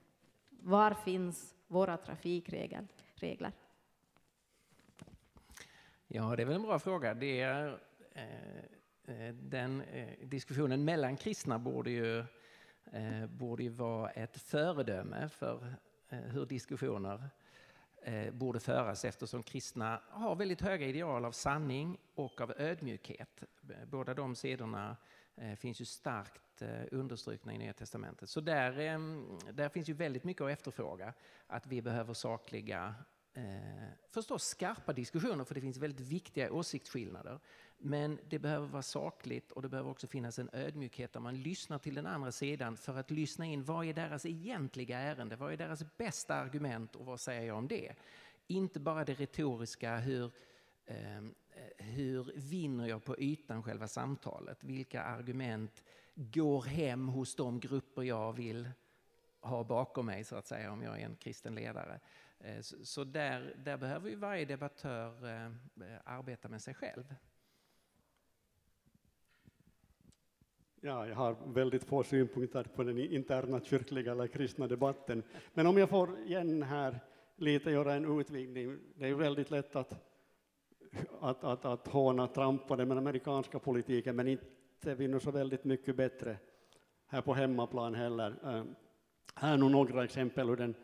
Var finns våra trafikregler? Ja, det är väl en bra fråga. Det är, eh, eh den eh, diskussionen mellan kristna borde ju eh, borde ju vara ett föredöme för eh, hur diskussioner eh, borde föras eftersom kristna har väldigt höga ideal av sanning och av ödmjukhet. Båda de sidorna eh, finns ju starkt eh, understrukna i Nya Testamentet. Så där, eh, där finns ju väldigt mycket att efterfråga. Att vi behöver sakliga eh, förstås skarpa diskussioner för det finns väldigt viktiga åsiktsskillnader. Men det behöver vara sakligt och det behöver också finnas en ödmjukhet där man lyssnar till den andra sidan för att lyssna in vad är deras egentliga ärende, vad är deras bästa argument och vad säger jag om det? Inte bara det retoriska, hur, eh, hur vinner jag på ytan själva samtalet? Vilka argument går hem hos de grupper jag vill ha bakom mig så att säga om jag är en kristen ledare. Eh, så där, där behöver ju varje debattör eh, arbeta med sig själv. Ja, jag har väldigt få synpunkter på den interna kyrkliga eller kristna debatten. Men om jag får igen här lite göra en utvidgning. Det är väldigt lätt att, att, att, att håna trampa den amerikanska politiken, men inte är vi nu så väldigt mycket bättre här på hemmaplan heller. Eh, här är nu några exempel ur den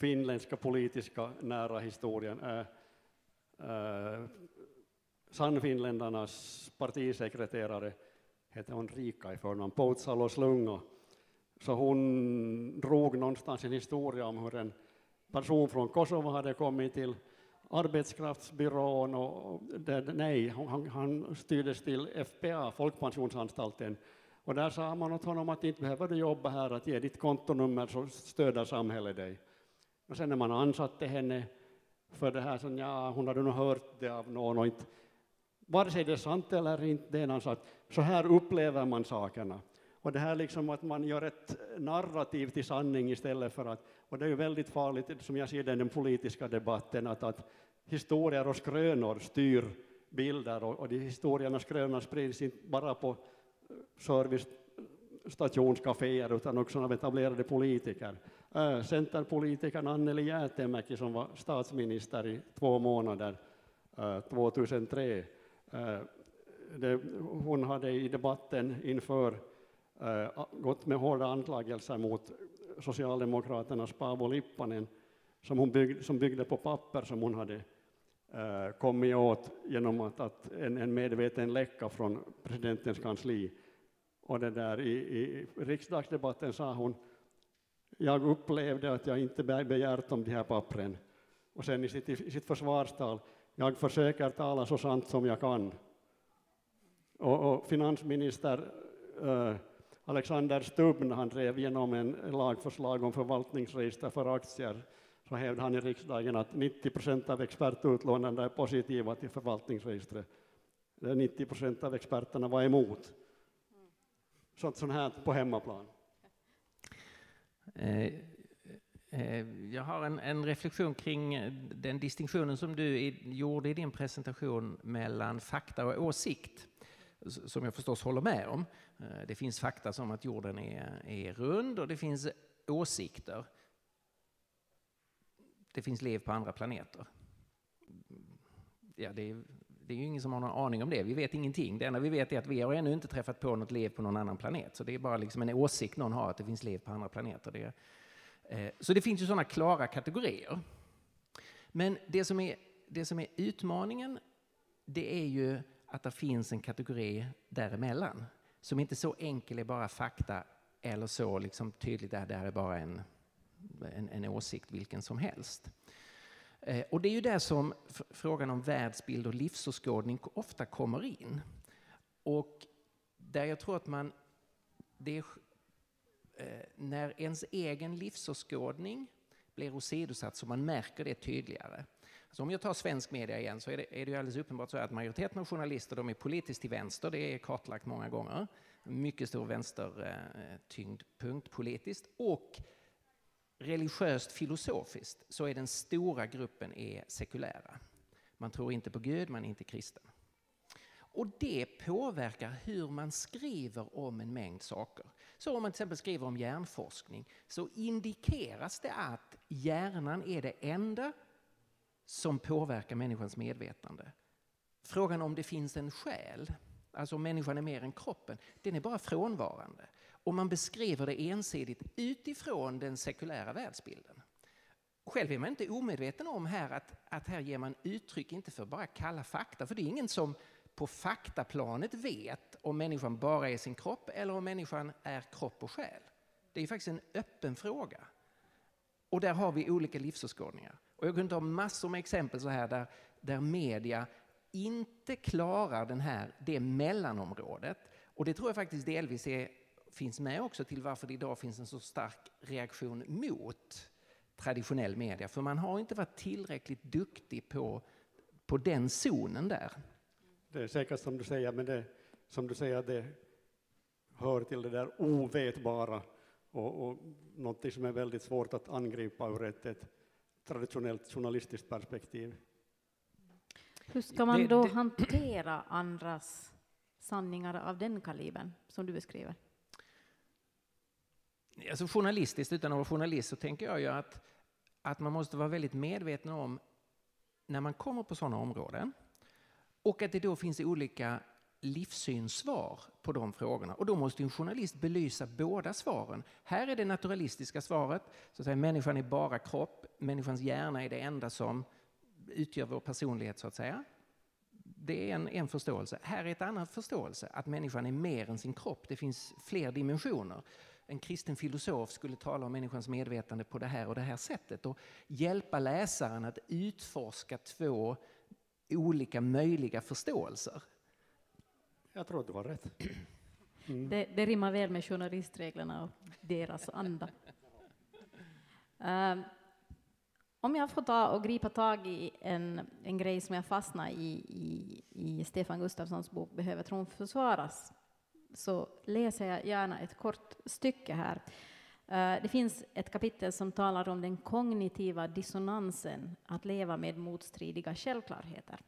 finländska politiska nära historien. Eh, eh, Sannfinländarnas partisekreterare heter hon Rika i förnamn, Poutsalos Slunga. Så hon drog någonstans en historia om hur en person från Kosovo hade kommit till arbetskraftsbyrån och, det, nej, han, han styrdes till FPA, Folkpensionsanstalten, och där sa man åt honom att inte behöver du jobba här, att ge ditt kontonummer så stöder samhället dig. Och sen när man ansatte henne för det här, så ja, hon hade nog hört det av någon och inte, vare sig det är sant eller inte, det är någon så här upplever man sakerna. Och det här liksom att man gör ett narrativ till sanning istället för att, och det är ju väldigt farligt som jag ser det i den politiska debatten, att, att historier och skrönor styr bilder och, och de historierna och sprids inte bara på eh, servicestationscaféer utan också av etablerade politiker. Eh, centerpolitikern Anneli Jäätemäki som var statsminister i två månader eh, 2003, Eh, det, hon hade i debatten inför eh, gått med hårda anklagelser mot Socialdemokraternas Paavo Lippanen som, hon byggde, som byggde på papper som hon hade eh, kommit åt genom att, att en, en, medveten läcka från presidentens kansli. Och det där, i, i riksdagsdebatten sa hon jag upplevde att jag inte begärt om de här pappren. Och sen i sitt, i sitt försvarstal, jag försöker tala så sant som jag kan. Och, och finansminister uh, Alexander Stubb, när han drev igenom en lagförslag om förvaltningsregister för aktier, så hävdade han i riksdagen att 90 procent av expertutlånarna är positiva till förvaltningsregistret. 90 procent av experterna var emot. Sånt, sånt här på hemmaplan. Eh, Eh, jag har en, en, reflektion kring eh, den distinktionen som du gjorde i din presentation mellan fakta och åsikt, som jag förstås håller med om. Eh, det finns fakta som att jorden är, är rund och det finns åsikter. Det finns liv på andra planeter. Ja, det, är, det är ju ingen som har någon aning om det. Vi vet ingenting. Det enda vi vet är att vi har ännu inte träffat på något liv på någon annan planet. Så det är bara liksom en åsikt någon har att det finns liv på andra planeter. Det, är, Eh, så det finns ju sådana klara kategorier. Men det som är, det som är utmaningen, det är ju att det finns en kategori däremellan som inte så enkel är bara fakta eller så liksom tydligt att det här är bara en, en, en åsikt vilken som helst. Eh, och det är ju där som frågan om världsbild och livsåskådning ofta kommer in. Och där jag tror att man... Det är, Eh, när ens egen livsåskådning blir åsidosatt så man märker det tydligare. Så om jag tar svensk media igen så är det, är det alldeles uppenbart så att majoriteten av journalister de är politiskt till vänster. Det är kartlagt många gånger. Mycket stor vänstertyngdpunkt eh, politiskt. Och religiöst filosofiskt så är den stora gruppen är sekulära. Man tror inte på Gud, man är inte kristen. Och det påverkar hur man skriver om en mängd saker. Så om man till exempel skriver om hjärnforskning så indikeras det att hjärnan är det enda som påverkar människans medvetande. Frågan om det finns en själ, alltså om människan är mer än kroppen, den är bara frånvarande. Och man beskriver det ensidigt utifrån den sekulära världsbilden. Själv är man inte omedveten om här att, att här ger man uttryck inte för bara kalla fakta, för det är ingen som på faktaplanet vet om människan bara är sin kropp eller om människan är kropp och själ. Det är faktiskt en öppen fråga. Och där har vi olika livsåskådningar. Och jag kunde ta massor med exempel så här där, där media inte klarar den här, det mellanområdet. Och det tror jag faktiskt delvis är, finns med också till varför det idag finns en så stark reaktion mot traditionell media. För man har inte varit tillräckligt duktig på, på den zonen där. Det är säkert som du säger, men det, som du säger, det hör till det där ovetbara och, och något som är väldigt svårt att angripa ur ett, ett traditionellt journalistiskt perspektiv. Hur ska man då hantera andras sanningar av den kalibern som du beskriver? Alltså journalistiskt, utan att vara journalist, så tänker jag ju att, att man måste vara väldigt medveten om när man kommer på sådana områden och att det då finns olika livssynssvar på de frågorna. Och då måste en journalist belysa båda svaren. Här är det naturalistiska svaret, så att säga, människan är bara kropp, människans hjärna är det enda som utgör vår personlighet så att säga. Det är en, en förståelse. Här är ett annat förståelse, att människan är mer än sin kropp. Det finns fler dimensioner. En kristen filosof skulle tala om människans medvetande på det här och det här sättet och hjälpa läsaren att utforska två olika möjliga förståelser. Jag tror att du har rätt. Mm. Det, det rimmar väl med journalistreglerna och deras anda. Uh, om jag får ta och gripa tag i en, en grej som jag fastnade i, i, i Stefan Gustafssons bok Behöver tron försvaras, så läser jag gärna ett kort stycke här. Eh, det finns ett kapitel som talar om den kognitiva dissonansen, att leva med motstridiga självklarheter.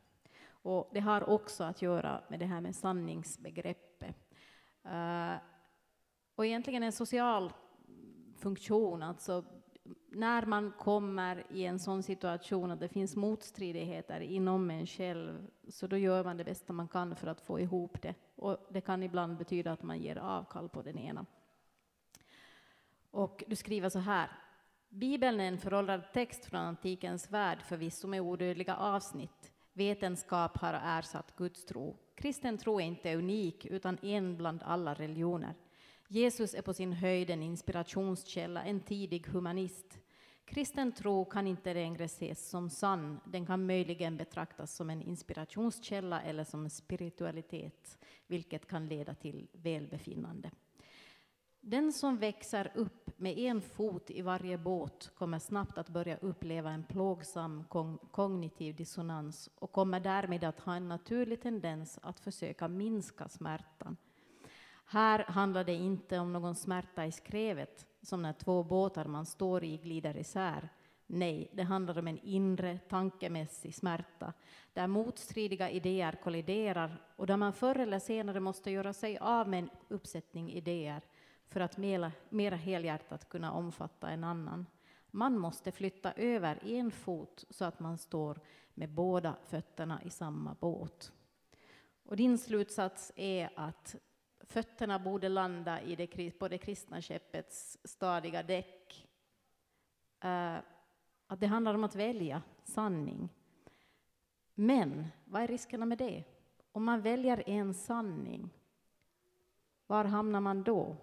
Och det har också att göra med det här med sanningsbegreppet. Eh, och egentligen en social funktion, alltså när man kommer i en sån situation att det finns motstridigheter inom en själv, så då gör man det bästa man kan för att få ihop det. Och det kan ibland betyda att man ger avkall på den ena. Och du skriver så här. Bibeln är en föråldrad text från antikens värld, förvisso med odödliga avsnitt. Vetenskap har ersatt Guds tro. Kristen tro är inte unik, utan en bland alla religioner. Jesus är på sin höjd en inspirationskälla, en tidig humanist. Kristen tro kan inte längre ses som sann, den kan möjligen betraktas som en inspirationskälla eller som spiritualitet, vilket kan leda till välbefinnande. Den som växer upp med en fot i varje båt kommer snabbt att börja uppleva en plågsam kognitiv dissonans och kommer därmed att ha en naturlig tendens att försöka minska smärtan. Här handlar det inte om någon smärta i skrevet, som när två båtar man står i glider isär. Nej, det handlar om en inre tankemässig smärta, där motstridiga idéer kolliderar och där man förr eller senare måste göra sig av med en uppsättning idéer för att mera, mera helhjärtat kunna omfatta en annan. Man måste flytta över en fot så att man står med båda fötterna i samma båt. Och din slutsats är att fötterna borde landa i det, på det kristna skeppets stadiga däck. Uh, att det handlar om att välja sanning. Men vad är riskerna med det? Om man väljer en sanning, var hamnar man då?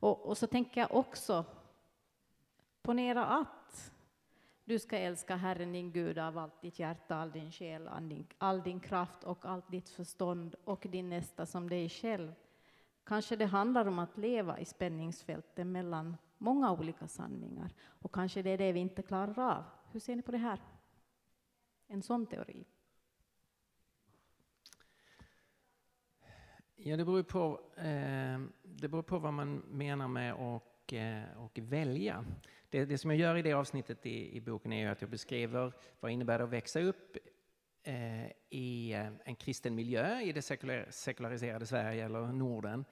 Och, och så tänker jag också, ponera att du ska älska Herren din Gud av allt ditt hjärta, all din själ, all din, all din kraft och allt ditt förstånd och din nästa som dig själv. Kanske det handlar om att leva i spänningsfältet mellan många olika sanningar och kanske det är det vi inte klarar av. Hur ser ni på det här? En sån teori. Ja, det beror på, eh, det beror på vad man menar med och, eh, och välja. Det, det, som jag gör i det avsnittet i, i boken är att jag beskriver vad det innebär att växa upp eh, i eh, en kristen miljö i det sekular, sekulariserade Sverige eller Norden.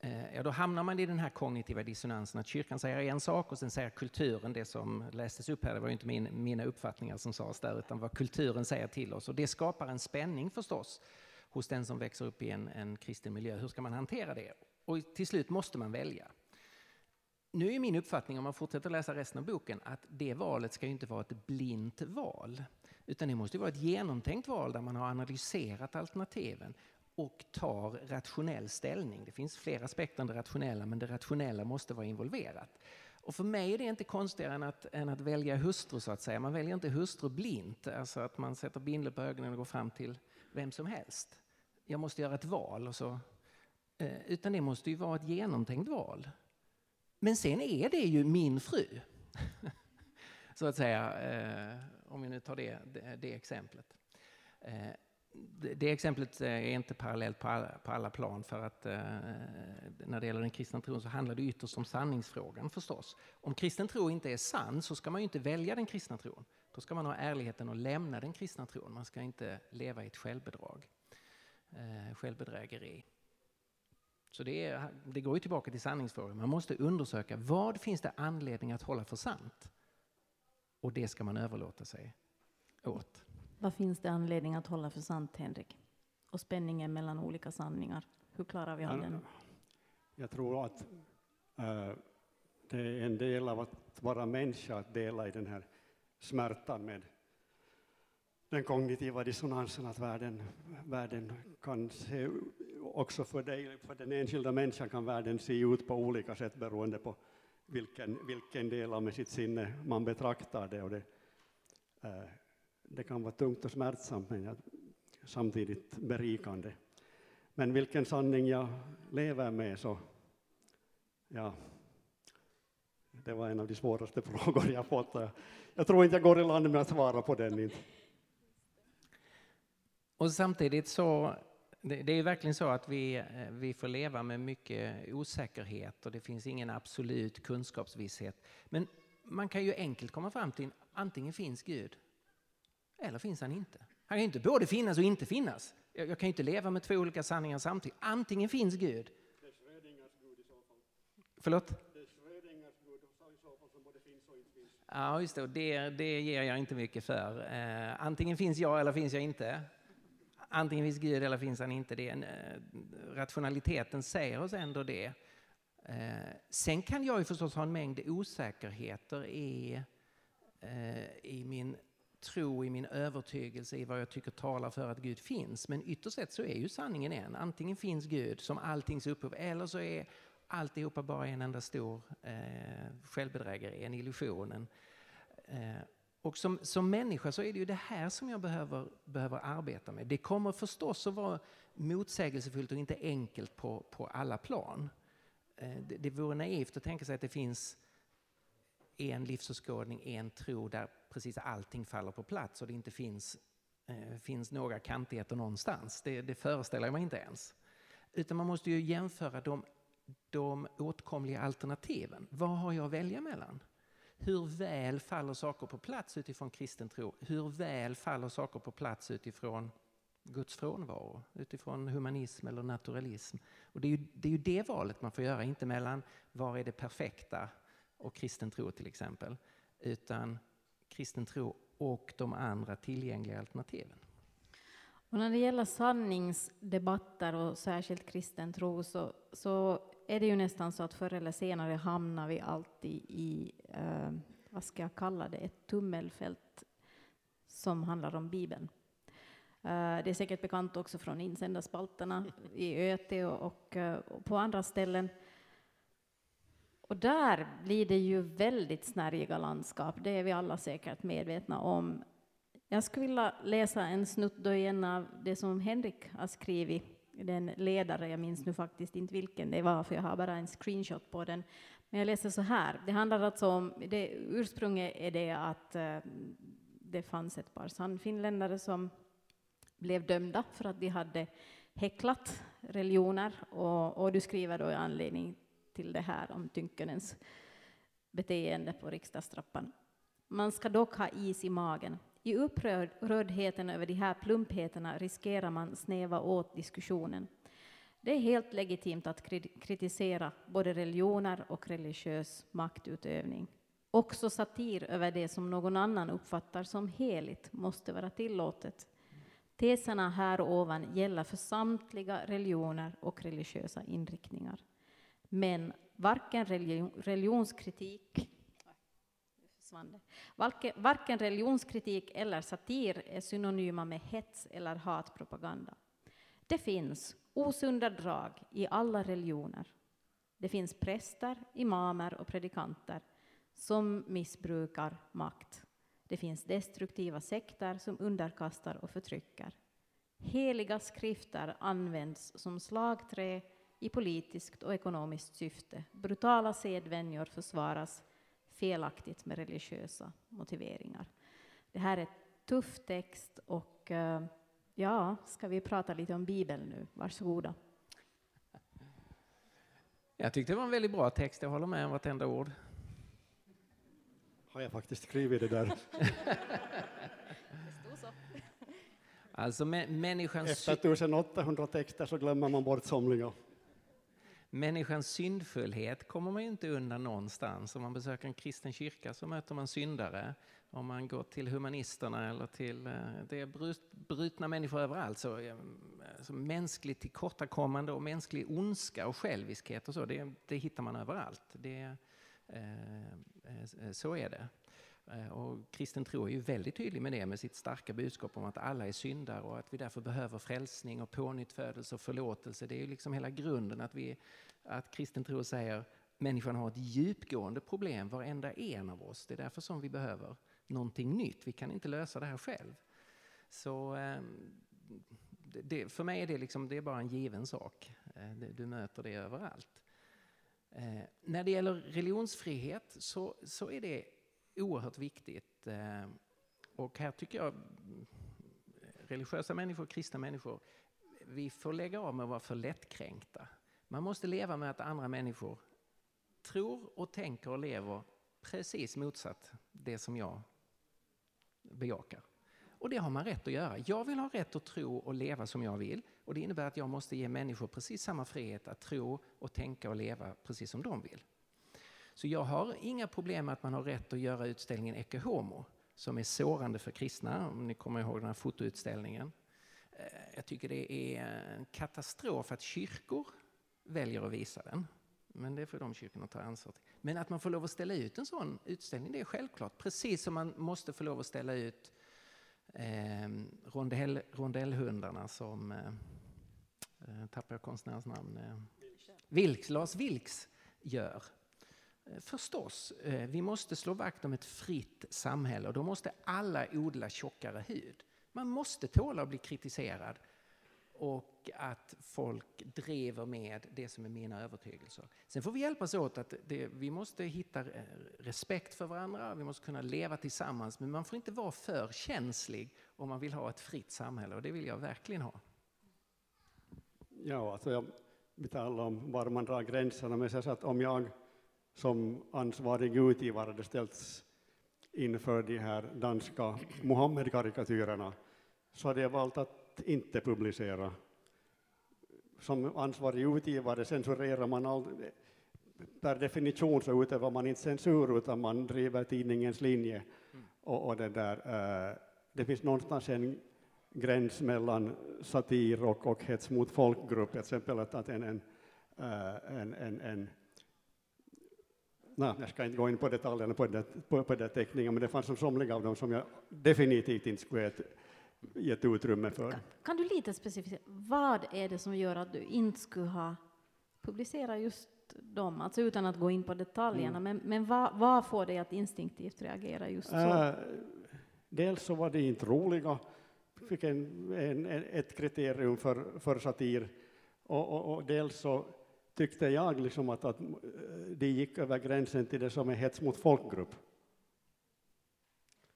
Eh, ja, då hamnar man i den här kognitiva dissonansen att kyrkan säger en sak och sen säger kulturen det som lästes upp här. Det var ju inte min, mina uppfattningar som sades där utan vad kulturen säger till oss. Och det skapar en spänning förstås hos den som växer upp i en, en kristen miljö. Hur ska man hantera det? Och till slut måste man välja. Nu är min uppfattning, om man fortsätter läsa resten av boken, att det valet ska inte vara ett blint val. Utan det måste vara ett genomtänkt val där man har analyserat alternativen och tar rationell ställning. Det finns fler aspekter än det rationella, men det rationella måste vara involverat. Och för mig är det inte konstigare än att, än att välja hustru, så att säga. Man väljer inte hustru blint, alltså att man sätter bindel på ögonen och går fram till vem som helst. Jag måste göra ett val. Och så. Eh, utan det måste ju vara ett genomtänkt val. Men sen är det ju min fru. <laughs> så att säga, eh, om vi nu tar det, det, det exemplet. Eh, det exemplet eh, är inte parallellt på alla, på alla plan för att eh, när det gäller den kristna tron så handlar det ytterst om sanningsfrågan förstås. Om kristen tro inte är sann så ska man ju inte välja den kristna tron. Då ska man ha ärligheten att lämna den kristna tron. Man ska inte leva i ett självbedrag, eh, självbedrägeri. Så det, är, det går ju tillbaka till sanningsfrågan. Man måste undersöka vad finns det anledning att hålla för sant? Och det ska man överlåta sig åt. Vad finns det anledning att hålla för sant, Henrik? Och spänningen mellan olika sanningar, hur klarar vi av den? Jag tror att äh, det är en del av att vara människa, att dela i den här smärtan med den kognitiva dissonansen, att världen, världen kan se, också för dig, för den enskilda människan kan världen se ut på olika sätt beroende på vilken, vilken del av med sitt sinne man betraktar det. Och det eh, det kan vara tungt och smärtsamt men samtidigt berikande. Men vilken sanning jag lever med så, ja, det var en av de svåraste <laughs> frågor jag fått. Jag tror inte jag går i land med att svara på den. Inte. Och samtidigt så, det, är verkligen så att vi, eh, vi får leva med mycket osäkerhet och det finns ingen absolut kunskapsvisshet. Men man kan ju enkelt komma fram till antingen finns Gud eller finns han inte? Han kan inte både finnas och inte finnas. Jag, jag kan inte leva med två olika sanningar samtidigt. Antingen finns Gud. Det är Schrödingers Gud i så fall. Förlåt? Det är Schrödingers Gud i så fall som både finns och inte finns. Ja, just det. Det, det ger jag inte mycket för. Eh, antingen finns jag eller finns jag inte. Antingen finns Gud eller finns han inte. Det en, eh, rationaliteten säger oss ändå det. Eh, sen kan jag ju förstås ha en mängd osäkerheter i, eh, i min tro i min övertygelse i vad jag tycker talar för att Gud finns. Men ytterst sett så är ju sanningen en. Antingen finns Gud som alltings upphov eller så är alltihopa bara en enda stor eh, självbedrägeri, en illusion. Eh, och som, som människa så är det ju det här som jag behöver, behöver arbeta med. Det kommer förstås att vara motsägelsefullt och inte enkelt på, på alla plan. Eh, det, det vore naivt att tänka sig att det finns en livsåskådning, en tro där precis allting faller på plats och det inte finns, eh, finns några kantigheter någonstans. Det, det föreställer jag mig inte ens. utan man måste ju jämföra de, de åtkomliga alternativen. Vad har jag att välja mellan? Hur väl faller saker på plats utifrån kristen tro? Hur väl faller saker på plats utifrån Guds frånvaro, utifrån humanism eller naturalism? Och det, är ju, det är ju det valet man får göra, inte mellan vad är det perfekta och kristen tro till exempel, utan kristen tro och de andra tillgängliga alternativen. Och när det gäller sanningsdebatter och särskilt kristen tro så, så är det ju nästan så att förr eller senare hamnar vi alltid i, eh, vad ska jag kalla det, ett tummelfält som handlar om Bibeln. Eh, det är säkert bekant också från insändarspalterna i ÖT och, och, eh, och på andra ställen. Och där blir det ju väldigt snärjiga landskap, det är vi alla säkert medvetna om. Jag skulle vilja läsa en snutt då igen av det som Henrik har skrivit, den ledare, jag minns nu faktiskt inte vilken det var, för jag har bara en screenshot på den. Men jag läser så här, det handlar alltså om, det, ursprunget är det att eh, det fanns ett par sannfinländare som blev dömda för att de hade häcklat religioner, och, och du skriver då i anledning till det här om Tynkönens beteende på riksdagstrappan. Man ska dock ha is i magen. I upprördheten över de här plumpheterna riskerar man snäva åt diskussionen. Det är helt legitimt att kritisera både religioner och religiös maktutövning. Också satir över det som någon annan uppfattar som heligt måste vara tillåtet. Teserna här ovan gäller för samtliga religioner och religiösa inriktningar. Men varken religionskritik Varken religionskritik eller satir är synonyma med hets eller hatpropaganda. Det finns osunda drag i alla religioner. Det finns präster, imamer och predikanter som missbrukar makt. Det finns destruktiva sekter som underkastar och förtrycker. Heliga skrifter används som slagträ i politiskt och ekonomiskt syfte. Brutala sedvänjor försvaras felaktigt med religiösa motiveringar. Det här är tuff text och eh, ja, ska vi prata lite om Bibeln nu? Varsågoda. Jag tyckte det var en väldigt bra text, jag håller med om vartenda ord. Har jag faktiskt skrivit det där? det. <laughs> Alltså människans... Efter 1800 texter så glömmer man bort somliga. Människans syndfullhet kommer man ju inte undan någonstans. Om man besöker en kristen kyrka så möter man syndare. Om man går till humanisterna eller till... Eh, det är brutna människor överallt. Så, eh, så mänskligt tillkortakommande och mänsklig ondska och själviskhet och så, det, det hittar man överallt. Det, eh, eh så är det. Eh, och kristen tro är ju väldigt tydlig med det, med sitt starka budskap om att alla är syndare och att vi därför behöver frälsning och pånyttfödelse och förlåtelse. Det är ju liksom hela grunden att, vi, att kristen tro säger människan har ett djupgående problem, varenda en av oss. Det är därför som vi behöver någonting nytt. Vi kan inte lösa det här själv. Så ehm, det, för mig är det, liksom, det är bara en given sak. Eh, du möter det överallt. Eh, när det gäller religionsfrihet så, så är det oerhört viktigt. Eh, och här tycker jag religiösa människor, kristna människor, vi får lägga av med att vara för lättkränkta. Man måste leva med att andra människor tror och tänker och lever precis motsatt det som jag bejakar. Och det har man rätt att göra. Jag vill ha rätt att tro och leva som jag vill. Och det innebär att jag måste ge människor precis samma frihet att tro och tänka och leva precis som de vill. Så jag har inga problem med att man har rätt att göra utställningen Ecce Homo som är sårande för kristna, om ni kommer ihåg den här fotoutställningen. Eh, jag tycker det är en katastrof att kyrkor väljer att visa den. Men det får de kyrkorna ta ansvar till. Men att man får lov att ställa ut en sån utställning, det är självklart. Precis som man måste få lov att ställa ut eh, rondell, rondellhundarna som, eh, eh tappar jag konstnärens namn, eh, Vilks, Lars Vilks gör. Förstås, eh, vi måste slå vakt om ett fritt samhälle och då måste alla odla tjockare hud. Man måste tåla att bli kritiserad och att folk driver med det som är mina övertygelser. Sen får vi hjälpas åt att det, vi måste hitta eh, respekt för varandra, vi måste kunna leva tillsammans, men man får inte vara för känslig om man vill ha ett fritt samhälle och det vill jag verkligen ha. Ja, alltså jag vi talar om var man drar gränserna, men så att om jag som ansvarig utgivare hade ställts inför de här danska Mohammed-karikatyrerna så hade jag valt att inte publicera. Som ansvarig utgivare censurerar man all, per definition så utövar man inte censur utan man driver tidningens linje. Mm. Och, och, det, där, uh, det finns någonstans en gräns mellan satir och, och hets mot folkgrupp, till exempel att, att en, en, en, en, en Nej, jag ska inte gå in på detaljerna på, det, på, på den teckningen, men det fanns somliga av dem som jag definitivt inte skulle gett, gett utrymme för. Kan, kan du lite specificera, vad är det som gör att du inte skulle ha publicerat just dem, alltså utan att gå in på detaljerna, mm. men, men vad, vad, får dig att instinktivt reagera just så? Äh, dels så var det inte roliga, fick en, en, ett kriterium för, för satir, och, och, och dels så tyckte jag liksom att, att eh, det gick över gränsen till det som är hets mot folkgrupp.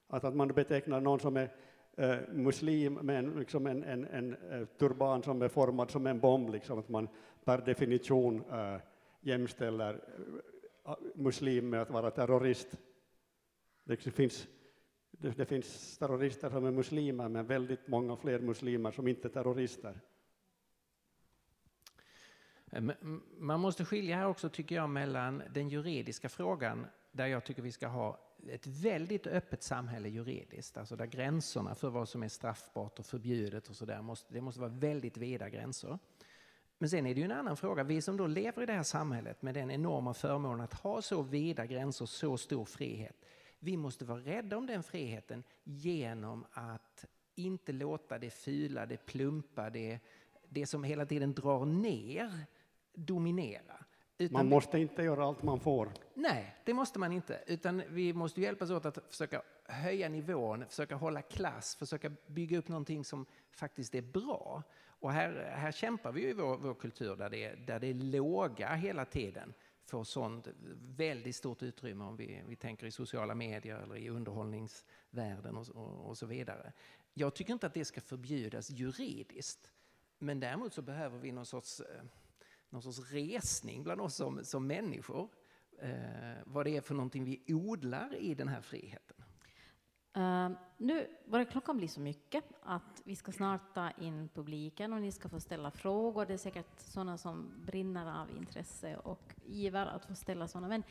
Att, att man betecknar någon som är eh, muslim med en, liksom en, en, en, eh, turban som är formad som en bomb, liksom, att man per definition eh, jämställer eh, muslim med att vara terrorist. Det finns, det, det finns terrorister som är muslimer, men väldigt många fler muslimer som inte är terrorister. Eh, man måste skilja här också, tycker jag, mellan den juridiska frågan där jag tycker vi ska ha ett väldigt öppet samhälle juridiskt, alltså där gränserna för vad som är straffbart och förbjudet och sådär, måste, det måste vara väldigt vida gränser. Men sen är det ju en annan fråga, vi som då lever i det här samhället med den enorma förmånen att ha så vida gränser, så stor frihet, vi måste vara rädda om den friheten genom att inte låta det fula, det plumpa, det, det som hela tiden drar ner dominera. Utan man måste inte göra allt man får. Nej, det måste man inte. Utan vi måste hjälpas åt att försöka höja nivån, försöka hålla klass, försöka bygga upp någonting som faktiskt är bra. Och här, här kämpar vi i vår, vår kultur där det, där det låga hela tiden får sånt väldigt stort utrymme om vi, vi tänker i sociala medier eller i underhållningsvärlden och, och, och så vidare. Jag tycker inte att det ska förbjudas juridiskt. Men däremot så behöver vi någon sorts eh, någon sorts resning bland oss som, som människor. Eh, vad det är för någonting vi odlar i den här friheten. Uh, nu börjar klockan bli så mycket att vi ska snart ta in publiken och ni ska få ställa frågor. Det är säkert sådana som brinner av intresse och iver att få ställa sådana. Men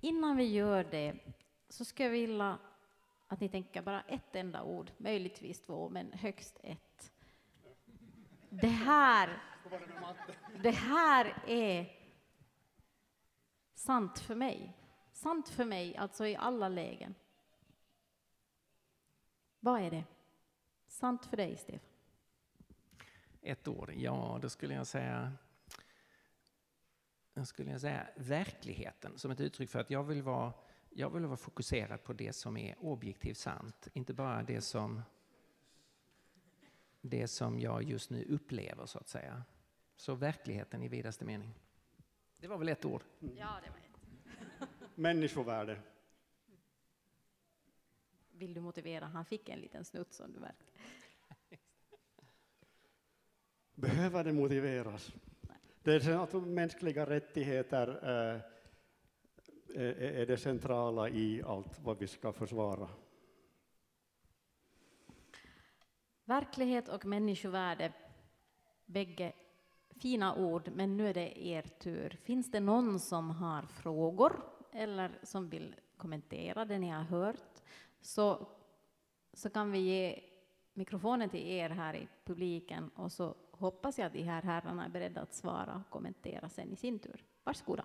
innan vi gör det så skulle jag vilja att ni tänker bara ett enda ord, möjligtvis två, men högst ett. Det här det här är sant för mig. Sant för mig, alltså i alla lägen. Vad är det? Sant för dig, Stefan? Ett ord, ja, då skulle jag säga jag skulle jag säga verkligheten som ett uttryck för att jag vill vara jag vill vara fokuserad på det som är objektivt sant, inte bara det som det som jag just nu upplever så att säga. Så verkligheten i vidaste mening. Det var väl ett ord? Mm. Ja, det var ett. <laughs> Människovärde. Vill du motivera? Han fick en liten snutt som du verkar. <laughs> Behöver det motiveras? Det är så att mänskliga rättigheter äh, är det centrala i allt vad vi ska försvara. Verklighet och människovärde, bägge fina ord, men nu är det er tur. Finns det någon som har frågor eller som vill kommentera det ni har hört så, så kan vi ge mikrofonen till er här i publiken och så hoppas jag att de här herrarna är beredda att svara och kommentera sen i sin tur. Varsågoda.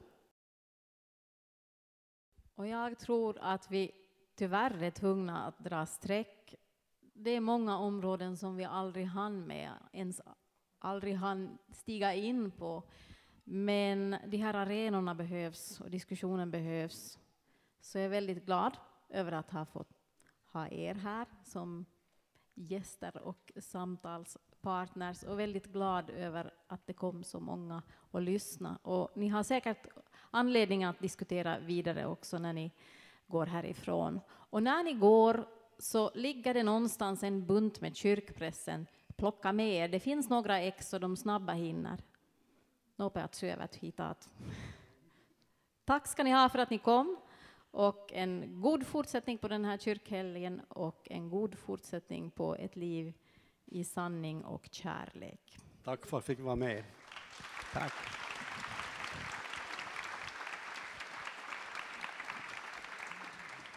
Och jag tror att vi tyvärr är tvungna att dra streck. Det är många områden som vi aldrig hann med, ens aldrig hann stiga in på. Men de här arenorna behövs och diskussionen behövs. Så jag är väldigt glad över att ha fått ha er här som gäster och samtalspartners och väldigt glad över att det kom så många och lyssna. Och ni har säkert anledning att diskutera vidare också när ni går härifrån. Och när ni går så ligger det någonstans en bunt med kyrkpressen plocka med er. Det finns några ex och de snabba hinner. Nope att syövät hitat. Tack ska ni ha för att ni kom och en god fortsättning på den här kyrkhelgen och en god fortsättning på ett liv i sanning och kärlek. Tack för att jag fick vara med. Tack.